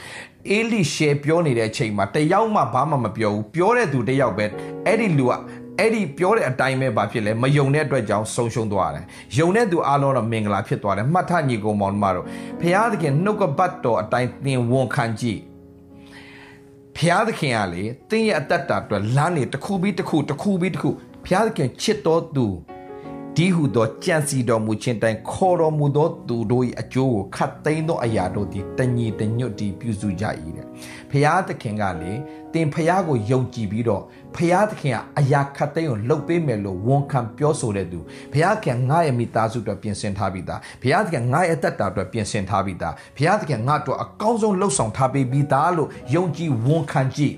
အေလိရှေပြောနေတဲ့အချိန်မှာတယောက်မှဘာမှမပြောဘူးပြောတဲ့သူတယောက်ပဲအဲ့ဒီလူက အဲ့ဒီပြောတဲ့အတိုင်းပဲဘာဖြစ်လဲမယုံတဲ့အတွက်ကြောင့်ဆုံးရှုံးသွားတယ်။ယုံတဲ့သူအလုံးတော့မင်္ဂလာဖြစ်သွားတယ်။မှတ်ထားညီကောင်မောင်မတို့ဖျားသခင်နှုတ်ကပတ်တော်အတိုင်းသင်ဝန်ခံကြည့်ဖျားသခင်ကလေသင်ရဲ့အသက်တာအတွက်လမ်းနေတစ်ခုပြီးတစ်ခုတစ်ခုပြီးတစ်ခုဖျားသခင်ချစ်တော်သူ ဒီဟုသောကြံစီတော်မူခြင်းတိုင်ခေါ်တော်မူသောသူတို့၏အကျိုးကိုခတ်သိမ်းသောအရာတို့သည်တညီတညွတ်တည်ပြုစုကြ၏တဲ့ဖျားသခင်ကလေသင်ဖျားကိုယုံကြည်ပြီးတော့ဖျားသခင်ကအရာခတ်သိမ်းကိုလှုပ်ပေးမယ်လို့ဝန်ခံပြောဆိုတဲ့သူဖျားခင်ငါရဲ့မိသားစုအတွက်ပြင်ဆင်ထားပြီးသားဖျားသခင်ငါရဲ့အသက်တာအတွက်ပြင်ဆင်ထားပြီးသားဖျားသခင်ငါတို့အကောင်းဆုံးလှုပ်ဆောင်ထားပေးပြီးသားလို့ယုံကြည်ဝန်ခံကြည့်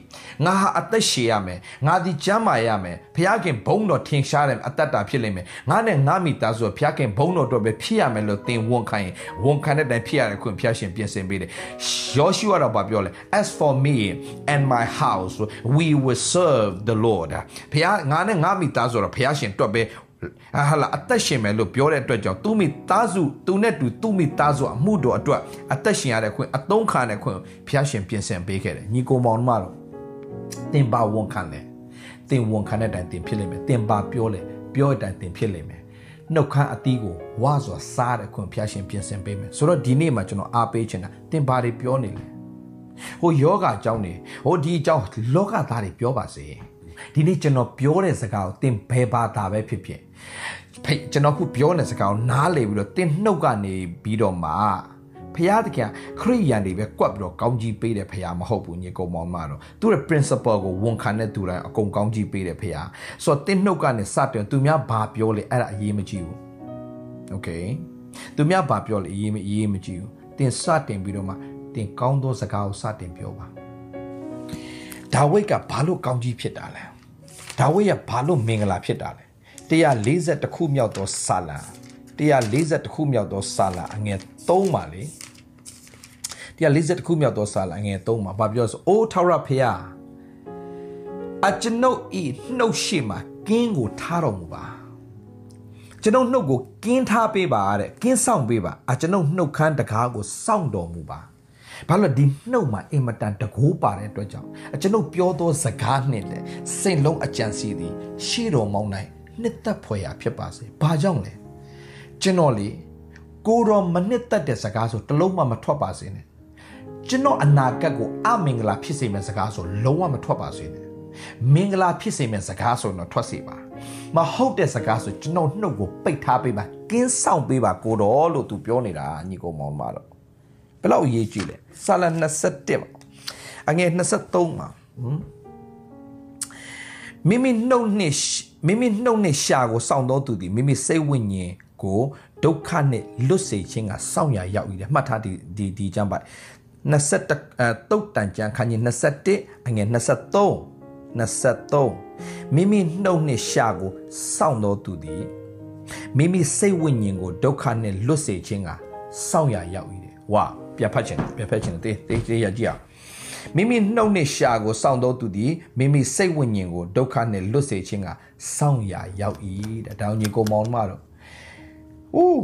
ငါဟာအသက်ရှည်ရမယ်ငါဒီကျမ်းမာရမယ်ဖျားခင်ဘုန်းတော်ထင်ရှားတယ်အသက်တာဖြစ်လိမ့်မယ်ငါနဲ့ငါမိသားစုဖျားခင်ဘုန်းတော်တို့ပဲဖြစ်ရမယ်လို့သင်ဝန်ခံရင်ဝန်ခံတဲ့တိုင်ဖြစ်ရတဲ့ခွင့်ဖျားရှင်ပြင်ဆင်ပေးတယ်ယောရှုကတော့ပြောလဲ as for me and my house we will serve the lord ဖះငါနဲ့ငါမိသားစုတော့ဖះရှင်တွက်ပဲဟာလာအသက်ရှင်မယ်လို့ပြောတဲ့အတွက်ကြောင့်သူမိသားစုသူနဲ့တူသူမိသားစုအမှုတော်အတွက်အသက်ရှင်ရတဲ့ခွင့်အသုံးခံတဲ့ခွင့်ဖះရှင်ပြင်ဆင်ပေးခဲ့တယ်ညီကိုမောင်တို့တော့တင်ပါဝန်ခံတယ်တင်ဝန်ခံတဲ့အတိုင်းတင်ဖြစ်လိမ့်မယ်တင်ပါပြောလေ ပြောတဲ့အတိုင်းတင်ဖြစ်လိမ့်မယ်နှုတ်ခမ်းအသီးကိုဝါစွာစားတဲ့ခွင့်ဖျားရှင်ပြင်ဆင်ပေးမယ်ဆိုတော့ဒီနေ့မှာကျွန်တော်အားပေးချင်တာတင်ပါတွေပြောနေလေဟိုယောဂအကြောင်းနေဟိုဒီအကြောင်းလောကသားတွေပြောပါစေဒီနေ့ကျွန်တော်ပြောတဲ့စကားကိုသင်ဘယ်ဘာသာပဲဖြစ်ဖြစ်ဖိကျွန်တော်ခုပြောတဲ့စကားကိုနားလေပြီးတော့သင်နှုတ်ကနေပြီးတော့မှ ဖះတခင်ခရိယန်တွေပဲကွက်ပြီးတော့ကောင်းကြီးပေးတယ်ဖះမဟုတ်ဘူးညီကောင်မောင်မတော့သူရဲ့ principle ကိုဝန်ခံတဲ့သူတိုင်းအကုန်ကောင်းကြီးပေးတယ်ဖះဆိုတော့သင်နှုတ်ကနေစတင်သူများဘာပြောလဲအဲ့ဒါအရေးမကြီးဘူး okay သူများဘာပြောလဲအရေးမအရေးမကြီးဘူးတင်စတင်ပြီးတော့မှတင်ကောင်းသောစကားကိုစတင်ပြောပါဒါဝိဒ်ကဘာလို့ကောင်းကြီးဖြစ်တာလဲဒါဝိဒ်ကဘာလို့မင်္ဂလာဖြစ်တာလဲ140ခုမြောက်သောစာလံ140ခုမြောက်သောစာလံအငယ်3ပါလေ 140ခုမြောက်သောစာလံအငယ်3မှာဘာပြောဆိုအိုးထာဝရဖျားအကျွန်ုပ်ဤနှုတ်ရှိမှာကင်းကိုထားတော်မူပါကျွန်ုပ်နှုတ်ကိုကင်းထားပေးပါတဲ့ကင်းဆောင်ပေးပါအကျွန်ုပ်နှုတ်ခမ်းတကားကိုစောင့်တော်မူပါဘာလို့ဒီနှုတ်မှာအင်မတန်တကိုးပါတဲ့အတွက်ကြောင့်အကျွန်ုပ်ပြောသောစကားနဲ့လေစိတ်လုံးအကြံစီသည်ရှေ့တော်မောင်းနိုင်နှစ်သက်ဖွယ်ရာဖြစ်ပါစေဘာကြောင့်လဲကျွန်တော်လေကိုတော်မနှစ်သက်တဲ့စကားဆိုတလုံးမှမထွက်ပါစေနဲ့ ကျွန်တော်အနာဂတ်ကိုအမင်္ဂလာဖြစ်စေမယ့်စကားဆိုလုံးဝမထွက်ပါစေနဲ့မင်္ဂလာဖြစ်စေမယ့်စကားဆိုတော့ထွက်စေပါမဟုတ်တဲ့စကားဆိုကျွန်တော်နှုတ်ကိုပိတ်ထားပေးပါကင်းဆောင်ပေးပါကိုတော်လို့သူပြောနေတာညီကိုမောင်မတော့ဘယ်လောက်အရေးကြီးလဲစာလ27မှာအငယ်23မှာဟမ်မိမိနှုတ်နဲ့မိမိနှုတ်နဲ့ရှာကိုစောင့်တော်သူသည်မိမိစိတ်ဝိညာဉ်ကိုဒုက္ခနဲ့လွတ်စေခြင်းကစောင့်ရရောက်ရည်မှတ်ထားဒီဒီဒီကျမ်းပိုက် 21အဲတုတ်တန်ကျမ်းခန်းကြီး21အငယ်23 23မိမိနှုတ်နှင့်ရှာကိုစောင့်တော်သူသည်မိမိစိတ်ဝိညာဉ်ကိုဒုက္ခနှင့်လွတ်စေခြင်းကစောင့်ရရောက်၏တဲ့ဝါပြဖတ်ခြင်းပြဖတ်ခြင်းတေးတေးတေးရကြည့်အောင်မိမိနှုတ်နှင့်ရှာကိုစောင့်တော်သူသည်မိမိစိတ်ဝိညာဉ်ကိုဒုက္ခနှင့်လွတ်စေခြင်းကစောင့်ရရောက်၏တဲ့တောင်ကြီးကိုမောင်မတော့ဦး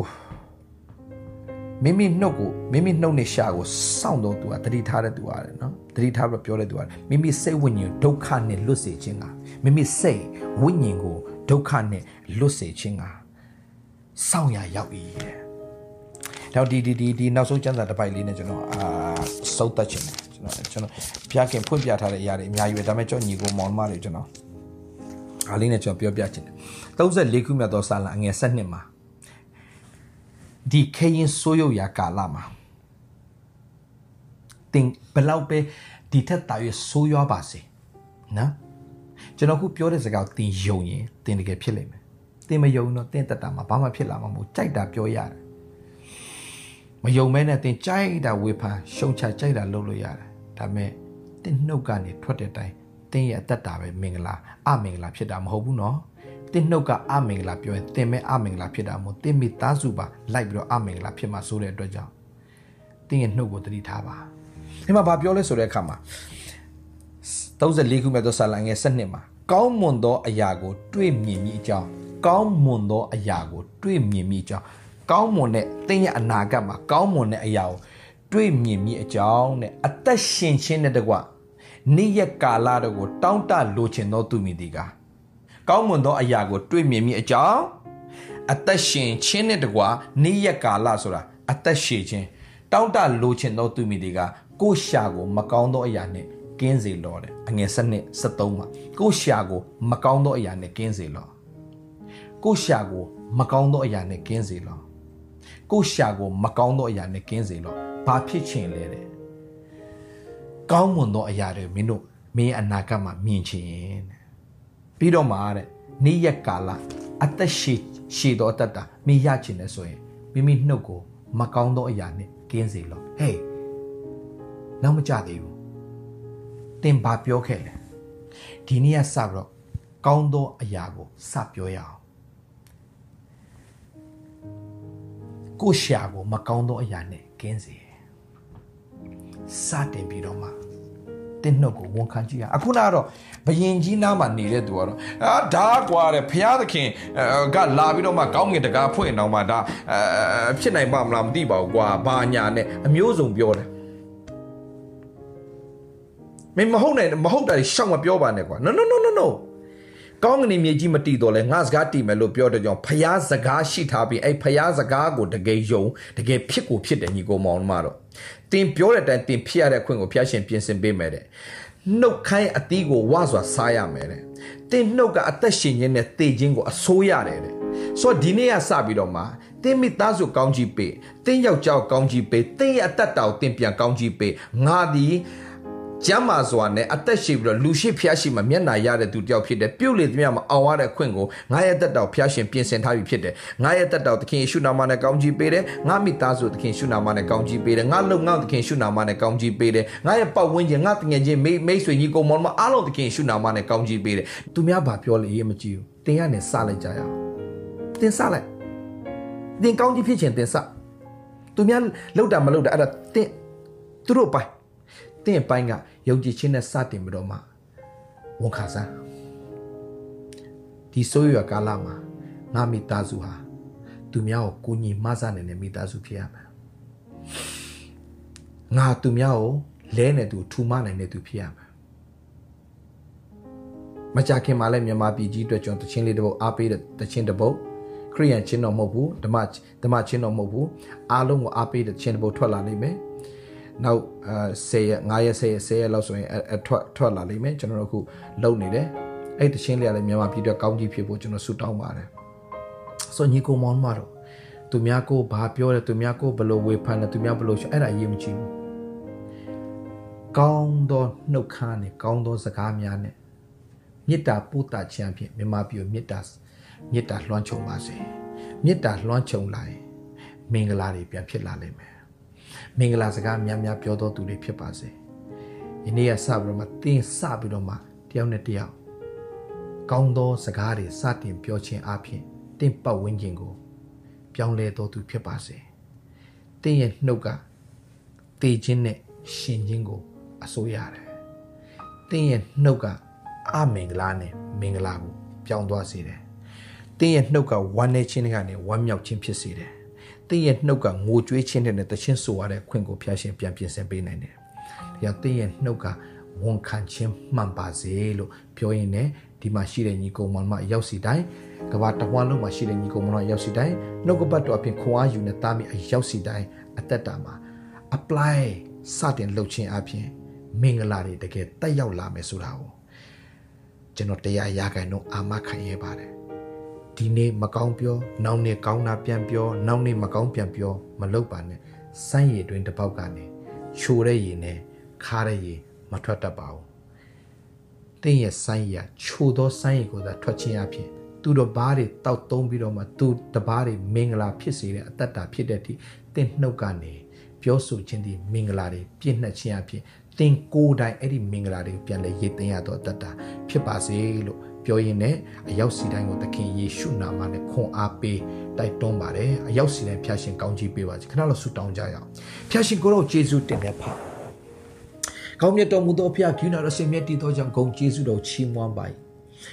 မိမိနှုတ်ကိုမိမိနှုတ်နဲ့ရှာကိုစောင့်တော့သူကတတိထားတဲ့သူရတယ်နော်တတိထားပြီးပြောတဲ့သူကမိမိစိတ်ဝိညာဉ်ဒုက္ခနဲ့လွတ်စေခြင်းကမိမိစိတ်ဝိညာဉ်ကိုဒုက္ခနဲ့လွတ်စေခြင်းကစောင့်ရရောက်၏တဲ့တော့ဒီဒီဒီဒီနောက်ဆုံးကျမ်းစာတစ်ပိုက်လေးနဲ့ကျွန်တော်အာစုပ်သက်ခြင်းကျွန်တော်ကျွန်တော်ပြခင်ဖွင့်ပြထားတဲ့အရာတွေအများကြီးပဲဒါပေမဲ့ကျွန်တော်ညီကိုမောင်မတွေကျွန်တော်အားလေးနဲ့ကျွန်တော်ပြောပြခြင်း34ခုမြောက်သောစာလံအငယ်7နှစ်မှာ ဒီခရင်ဆိုးရုပ်ရာကာလမှာတင်ဘလောက်ပဲဒီထက်တာရွဆိုးရွားပါစေနော်ကျွန်တော်ခုပြောတဲ့စကားတင်ယုံရင်တင်တကယ်ဖြစ်လိမ့်မယ်တင်မယုံတော့တင်တက်တာမှာဘာမှဖြစ်လာမှာမဟုတ်ကြိုက်တာပြောရတယ်မယုံမဲနဲ့တင်ကြိုက်တာဝေဖန်ရှုံချကြိုက်တာလုပ်လို့ရတယ်ဒါပေမဲ့တင်နှုတ်ကနေထွက်တဲ့အတိုင်းတင်ရဲ့အသက်တာပဲမင်္ဂလာအမင်္ဂလာဖြစ်တာမဟုတ်ဘူးနော် တင်းနှုတ်ကအမင်္ဂလာပြောရင်တင်မဲ့အမင်္ဂလာဖြစ်တာမို့တင်မိသားစုပါလိုက်ပြီးတော့အမင်္ဂလာဖြစ်မှာဆိုတဲ့အတွက်ကြောင့်တင်းရဲ့နှုတ်ကိုတတိထားပါဒီမှာဘာပြောလဲဆိုတဲ့အခါမှာ34ခုမြောက်သောစာလံငယ်7မှာကောင်းမွန်သောအရာကို တွေ့မြင်မိအကြောင်းကောင်းမွန်သောအရာကို တွေ့မြင်မိအကြောင်းကောင်းမွန်တဲ့တင်းရဲ့အနာဂတ်မှာကောင်းမွန်တဲ့အရာကိုတွေ့မြင်မိအကြောင်းနဲ့အသက်ရှင်ခြင်းနဲ့တကွနေ့ရက်ကာလတို့ကိုတောင်းတလိုချင်သောသူမိဒီကား ကောင်းမွန်သောအရာကိုတွေ့မြင်မိအကြောင်းအသက်ရှင်ခြင်းနဲ့တကွာနေ့ရက်ကာလဆိုတာအသက်ရှင်ခြင်းတောင်းတလိုချင်သောသူမိတွေကကိုရှာကိုမကောင်းသောအရာနဲ့ကင်းစေလောတဲ့အငယ်7နှစ်73မှာကိုရှာကိုမကောင်းသောအရာနဲ့ကင်းစေလောကိုရှာကိုမကောင်းသောအရာနဲ့ကင်းစေလောကိုရှာကိုမကောင်းသောအရာနဲ့ကင်းစေလောဘာဖြစ်ချင်လဲတဲ့ကောင်းမွန်သောအရာတွေမင်းတို့မင်းအနာဂတ်မှာမြင်ချင်တဲ့ ပြီးတော့မှတဲ့နေ့ရက်ကာလအသက်ရှည်ရှည်တော့တတ်တာမိရချင်တယ်ဆိုရင်မိမိနှုတ်ကိုမကောင်းသောအရာနဲ့ကင်းစေလို့ဟေးနောက်မကြသေးဘူးတင်ဘာပြောခဲ့လဲဒီနေ့ကစပြီးတော့ကောင်းသောအရာကိုစပြောရအောင်ကိုရှာကိုမကောင်းသောအရာနဲ့ကင်းစေစတင်ပြီးတော့မှ တင်းနှုတ်ကိုဝန်ခံကြည့်ရအခုနကတော့ဘယင်ကြီးနားမှာနေတဲ့သူကတော့အာဒါကွာတဲ့ဖျားသခင်ကလာပြီးတော့မှကောင်းငင်တကားဖွင့်တော့မှဒါဖြစ်နိုင်ပါမလားမသိပါဘူးကွာဘာညာနဲ့အမျိုးစုံပြောတယ်မင်းမဟုတ်နဲ့မဟုတ်တာရှောက်မပြောပါနဲ့ကွာ no no no no no ကောင်းကင်မြေကြီးမတည်တော့လဲငါစကားတည်မယ်လို့ပြောတဲ့ကြောင့်ဖျားစကားရှိထားပြီးအဲ့ဖျားစကားကိုတကယ်ယုံတကယ်ဖြစ်ကိုဖြစ်တယ်ညီကိုမောင်မတော့ တင်ပြောတဲ့အတိုင်းတင်ဖြစ်ရတဲ့အခွင့်ကိုဖျားရှင်ပြင်ဆင်ပေးမယ်တဲ့နှုတ်ခိုင်းအသီးကိုဝါစွာစားရမယ်တဲ့တင်နှုတ်ကအသက်ရှင်ခြင်းနဲ့သေခြင်းကိုအစိုးရတယ်တဲ့ဆိုတော့ဒီနေ့ကစပြီးတော့မှတင်းမိသားစုကောင်းကြီးပေးတင်းယောက်ျားကောင်းကြီးပေးတင်းရဲ့အသက်တာကိုတင်းပြန်ကောင်းကြီးပေးငါဒီ ကျမ်းမာစွာနဲ့အသက်ရှိပြီးတော့လူရှိဖျားရှိမှမျက်နာရတဲ့သူတယောက်ဖြစ်တယ်ပြုတ်လေသမျှမှာအောင်ရတဲ့အခွင့်ကိုငါရဲ့တက်တော်ဖျားရှင်ပြင်ဆင်ထားပြီးဖြစ်တယ်ငါရဲ့တက်တော်သခင်ယေရှုနာမနဲ့ကောင်းကြီးပေးတယ်ငါမိသားစုသခင်ယေရှုနာမနဲ့ကောင်းကြီးပေးတယ်ငါလုံငါသခင်ယေရှုနာမနဲ့ကောင်းကြီးပေးတယ်ငါရဲ့ပတ်ဝန်းကျင်ငါတငယ်ချင်းမိမိတ်ဆွေညီကောင်မောင်မအားလုံးသခင်ယေရှုနာမနဲ့ကောင်းကြီးပေးတယ်သူများဘာပြောလဲရေးမကြည့်ဘူးတင်ရနဲ့စလိုက်ကြရအောင်တင်စလိုက်တင်ကောင်းကြီးဖြစ်ခြင်းတင်စသူများလောက်တာမလောက်တာအဲ့ဒါတင်သူတို့ပိုင်တ င့်ပိုင်းကယုံကြည်ခြင်းနဲ့စတင်ပြီးတော့မှဝန်ခံစားဒီဆိုးရွာကာလမှာငါမိသားစုဟာသူများကိုကိုညီမဆနိုင်တဲ့မိသားစုဖြစ်ရမယ်ငါသူများကိုလဲနေသူထူမနိုင်တဲ့သူဖြစ်ရမယ်မကြခင်မှာလည်းမြန်မာပြည်ကြီးအတွက်ကျွန်တော်တချင်းလေးတစ်ပုတ်အားပေးတဲ့တချင်းတစ်ပုတ်ခရိယန်ချင်းတော်မဟုတ်ဘူးဓမ္မဓမ္မချင်းတော်မဟုတ်ဘူးအားလုံးကိုအားပေးတဲ့တချင်းတစ်ပုတ်ထွက်လာနိုင်မယ် နောက်အဲ10ရက်9ရက်10ရက်10ရက်လောက်ဆိုရင်အထွက်ထွက်လာလိမ့်မယ်ကျွန်တော်တို့အခုလုံနေတယ်အဲ့တချင်းလေးကလည်းမြန်မာပြည်အတွက်ကောင်းကြီးဖြစ်ဖို့ကျွန်တော်ဆုတောင်းပါတယ်ဆိုညီကိုမောင်မတော်သူများကိုဘာပြောတယ်သူများကိုဘလို့ဝေဖန်တယ်သူများဘလို့ရှအဲ့ဒါရေးမကြည့်ဘူးကောင်းသောနှုတ်ခမ်းနဲ့ကောင်းသောစကားများနဲ့မေတ္တာပို့တာခြင်းဖြင့်မြန်မာပြည်ကိုမေတ္တာမေတ္တာလွှမ်းခြုံပါစေမေတ္တာလွှမ်းခြုံလာရင်မင်္ဂလာတွေပြန်ဖြစ်လာလိမ့်မယ် မင်္ဂလာစကားများများပြောတော်သူတွေဖြစ်ပါစေဒီနေ့ကစပြီးတော့မှတင်းစပြီးတော့မှတယောက်နဲ့တယောက်ကောင်းသောစကားတွေစတင်ပြောခြင်းအပြင်တင့်ပတ်ဝန်းကျင်ကိုပြောင်းလဲတော်သူဖြစ်ပါစေတင့်ရဲ့နှုတ်ကတည်ခြင်းနဲ့ရှင်ခြင်းကိုအစိုးရတယ်တင့်ရဲ့နှုတ်ကအမင်္ဂလာနဲ့မင်္ဂလာကိုပြောင်းသွားစေတယ်တင်းရဲ့နှုတ်ကဝမ်းနေခြင်းတွေကနေဝမ်းမြောက်ခြင်းဖြစ်စေတယ် တင်းရဲ့နှုတ်ကငိုကြွေးခြင်းတွေနဲ့တခြင်းဆိုရတဲ့ခွင့်ကိုဖျားရှင်ပြန်ပြင်ဆင်ပေးနိုင်တယ်။ဒါတင်းရဲ့နှုတ်ကဝန်ခံခြင်းမှန်ပါစေလို့ပြောရင်လည်းဒီမှာရှိတဲ့ညီကောင်မောင်မရောက်စီတိုင်းကဘာတဝမ်းလုံးမှာရှိတဲ့ညီကောင်မောင်မရောက်စီတိုင်းနှုတ်ကပတ်တော်အပြင်ခွန်အားယူနေတာမိအရောက်စီတိုင်းအသက်တာမှာ apply စတင်လုပ်ခြင်းအပြင်မင်္ဂလာတွေတကယ်တက်ရောက်လာမယ်ဆိုတာကိုကျွန်တော်တရားရခိုင်တော့အာမခံရပါတယ် ဒီနေ့မကောင်းပြောနောက်နေ့ကောင်းတာပြန်ပြောနောက်နေ့မကောင်းပြန်ပြောမလုပ်ပါနဲ့စမ်းရည်တွင်တစ်ပေါက်ကနေချိုတဲ့ရည်နဲ့ခါတဲ့ရည်မထွက်တတ်ပါဘူးတင်းရဲ့စမ်းရည်ချိုသောစမ်းရည်ကိုသာထွက်ခြင်းအဖြစ်သူတို့ဘားတွေတောက်သုံးပြီးတော့မှသူတဘားတွေမင်္ဂလာဖြစ်စေတဲ့အတ္တတာဖြစ်တဲ့အထိတင်းနှုတ်ကနေပြောဆိုခြင်းဒီမင်္ဂလာတွေပြည့်နှက်ခြင်းအဖြစ်တင်းကိုယ်တိုင်အဲ့ဒီမင်္ဂလာတွေကိုပြန်လဲရည်သိမ်းရတော့အတ္တတာဖြစ်ပါစေလို့ ပြောရင်းနဲ့အရောက်စီတိုင်းကိုသခင်ယေရှုနာမနဲ့ခွန်အားပေးတိုက်တွန်းပါတယ်အရောက်စီတိုင်းဖျားရှင်ကောင်းကြီးပေးပါစေခဏလောက်ဆုတောင်းကြရအောင်ဖျားရှင်ကိုတော့ယေရှုတင်တဲ့ဖာကောင်းမြတ်တော်မူသောဖျားကျူးနာတော်ရှင်မြတ်တည်သောကြောင့်ဂုံယေရှုတော်ချီးမွမ်းပါ၏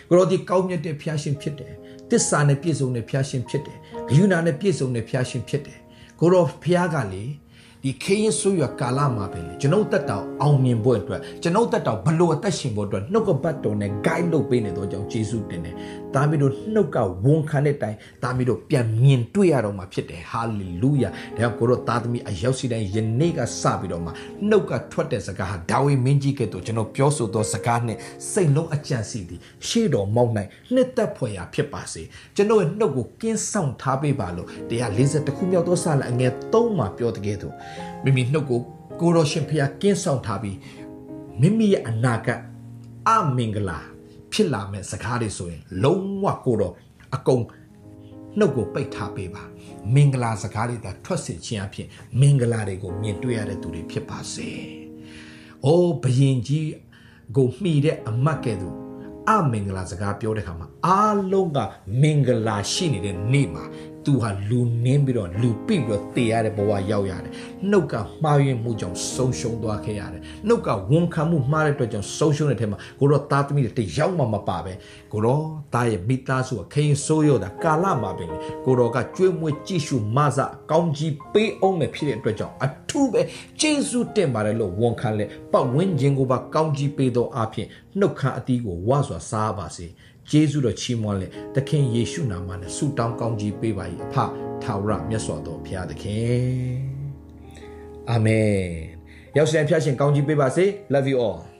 ကိုရောဒီကောင်းမြတ်တဲ့ဖျားရှင်ဖြစ်တယ်တစ္ဆာနဲ့ပြည့်စုံတဲ့ဖျားရှင်ဖြစ်တယ်ဂယုဏနဲ့ပြည့်စုံတဲ့ဖျားရှင်ဖြစ်တယ်ကိုရောဖျားကလေ ဒီခေရင်ဆိုးရကာလမှာပဲလေကျွန်ုပ်တက်တောင်အောင်မြင်ဖို့အတွက်ကျွန်ုပ်တက်တောင်ဘလို့အသက်ရှင်ဖို့အတွက်နှုတ်ကပတ်တော်နဲ့ guide လုပ်ပေးနေတော့ကြောင့်ယေရှုတင်တယ်။ ဒါမျိုးတို့နှုတ်ကဝန်ခံတဲ့တိုင်ဒါမျိုးတို့ပြန်မြင်တွေ့ရတော့မှာဖြစ်တယ်။ဟာလေလုယာ။ဒါကြောင့်ကိုတော့သားသမီးအရောက်စီတိုင်းယနေ့ကစပြီးတော့မှနှုတ်ကထွက်တဲ့စကားဟာဒါဝိမင်းကြီးကဲ့သို့ကျွန်တော်ပြောဆိုသောစကားနဲ့စိတ်လုံးအကြံစီသည်ရှေ့တော်မောက်၌နှစ်သက်ဖွယ်ရာဖြစ်ပါစေ။ကျွန်တော်ရဲ့နှုတ်ကိုကင်းဆောင်ထားပေးပါလို့တရား40ခုမြောက်သောစာလအငယ်3မှာပြောတဲ့ကဲ့သို့မိမိနှုတ်ကိုကိုရောရှင်ဖျားကင်းဆောင်ထားပြီးမိမိရဲ့အနာဂတ်အမင်္ဂလာ ဖြစ်လာမဲ့စကားတွေဆိုရင် လုံးဝကိုတော့အကုန်နှုတ်ကိုပိတ်ထားပေးပါမင်္ဂလာစကားတွေသာထွက်စေခြင်းအဖြစ်မင်္ဂလာတွေကိုမြင်တွေ့ရတဲ့သူတွေဖြစ်ပါစေ။အိုးဘယင်ကြီးကိုမှီတဲ့အမတ်ကဲ့သို့အမင်္ဂလာစကားပြောတဲ့ခါမှာအားလုံးကမင်္ဂလာရှိနေတဲ့နေ့မှာ သူဟာလူနင်းပြီးတော့လူပိပြီးတော့တည်ရတဲ့ဘဝရောက်ရတယ်နှုတ်ကမှားယွင်းမှုကြောင့်ဆုံးရှုံးသွားခဲ့ရတယ်နှုတ်ကဝန်ခံမှုမှားတဲ့အတွက်ကြောင့်ဆုံးရှုံးတဲ့ထဲမှာကိုတော့သားသမီးတွေတယောက်မှမပါပဲကိုတော့သားရဲ့မိသားစုကခရင်ဆိုးရတာကာလမှာပဲကိုတော့ကကျွေးမွေးကြည့်ရှုမဆကောင်းကြီးပေးအောင်မယ်ဖြစ်တဲ့အတွက်ကြောင့်အထူးပဲကျေးဇူးတင်ပါတယ်လို့ဝန်ခံလဲပတ်ဝန်းကျင်ကိုပါကောင်းကြီးပေးသောအဖြစ်နှုတ်ခမ်းအတီးကိုဝါစွာစားပါစေ ကျေးဇူးတော်ချီးမွမ်းလက်သခင်ယေရှုနာမနဲ့ဆုတောင်းကောင်းကြီးပေးပါ၏အဖထာဝရမြတ်စွာသောဘုရားသခင်အာမင်ရောက်ရှင်ဖျားရှင်ကောင်းကြီးပေးပါစေ love you all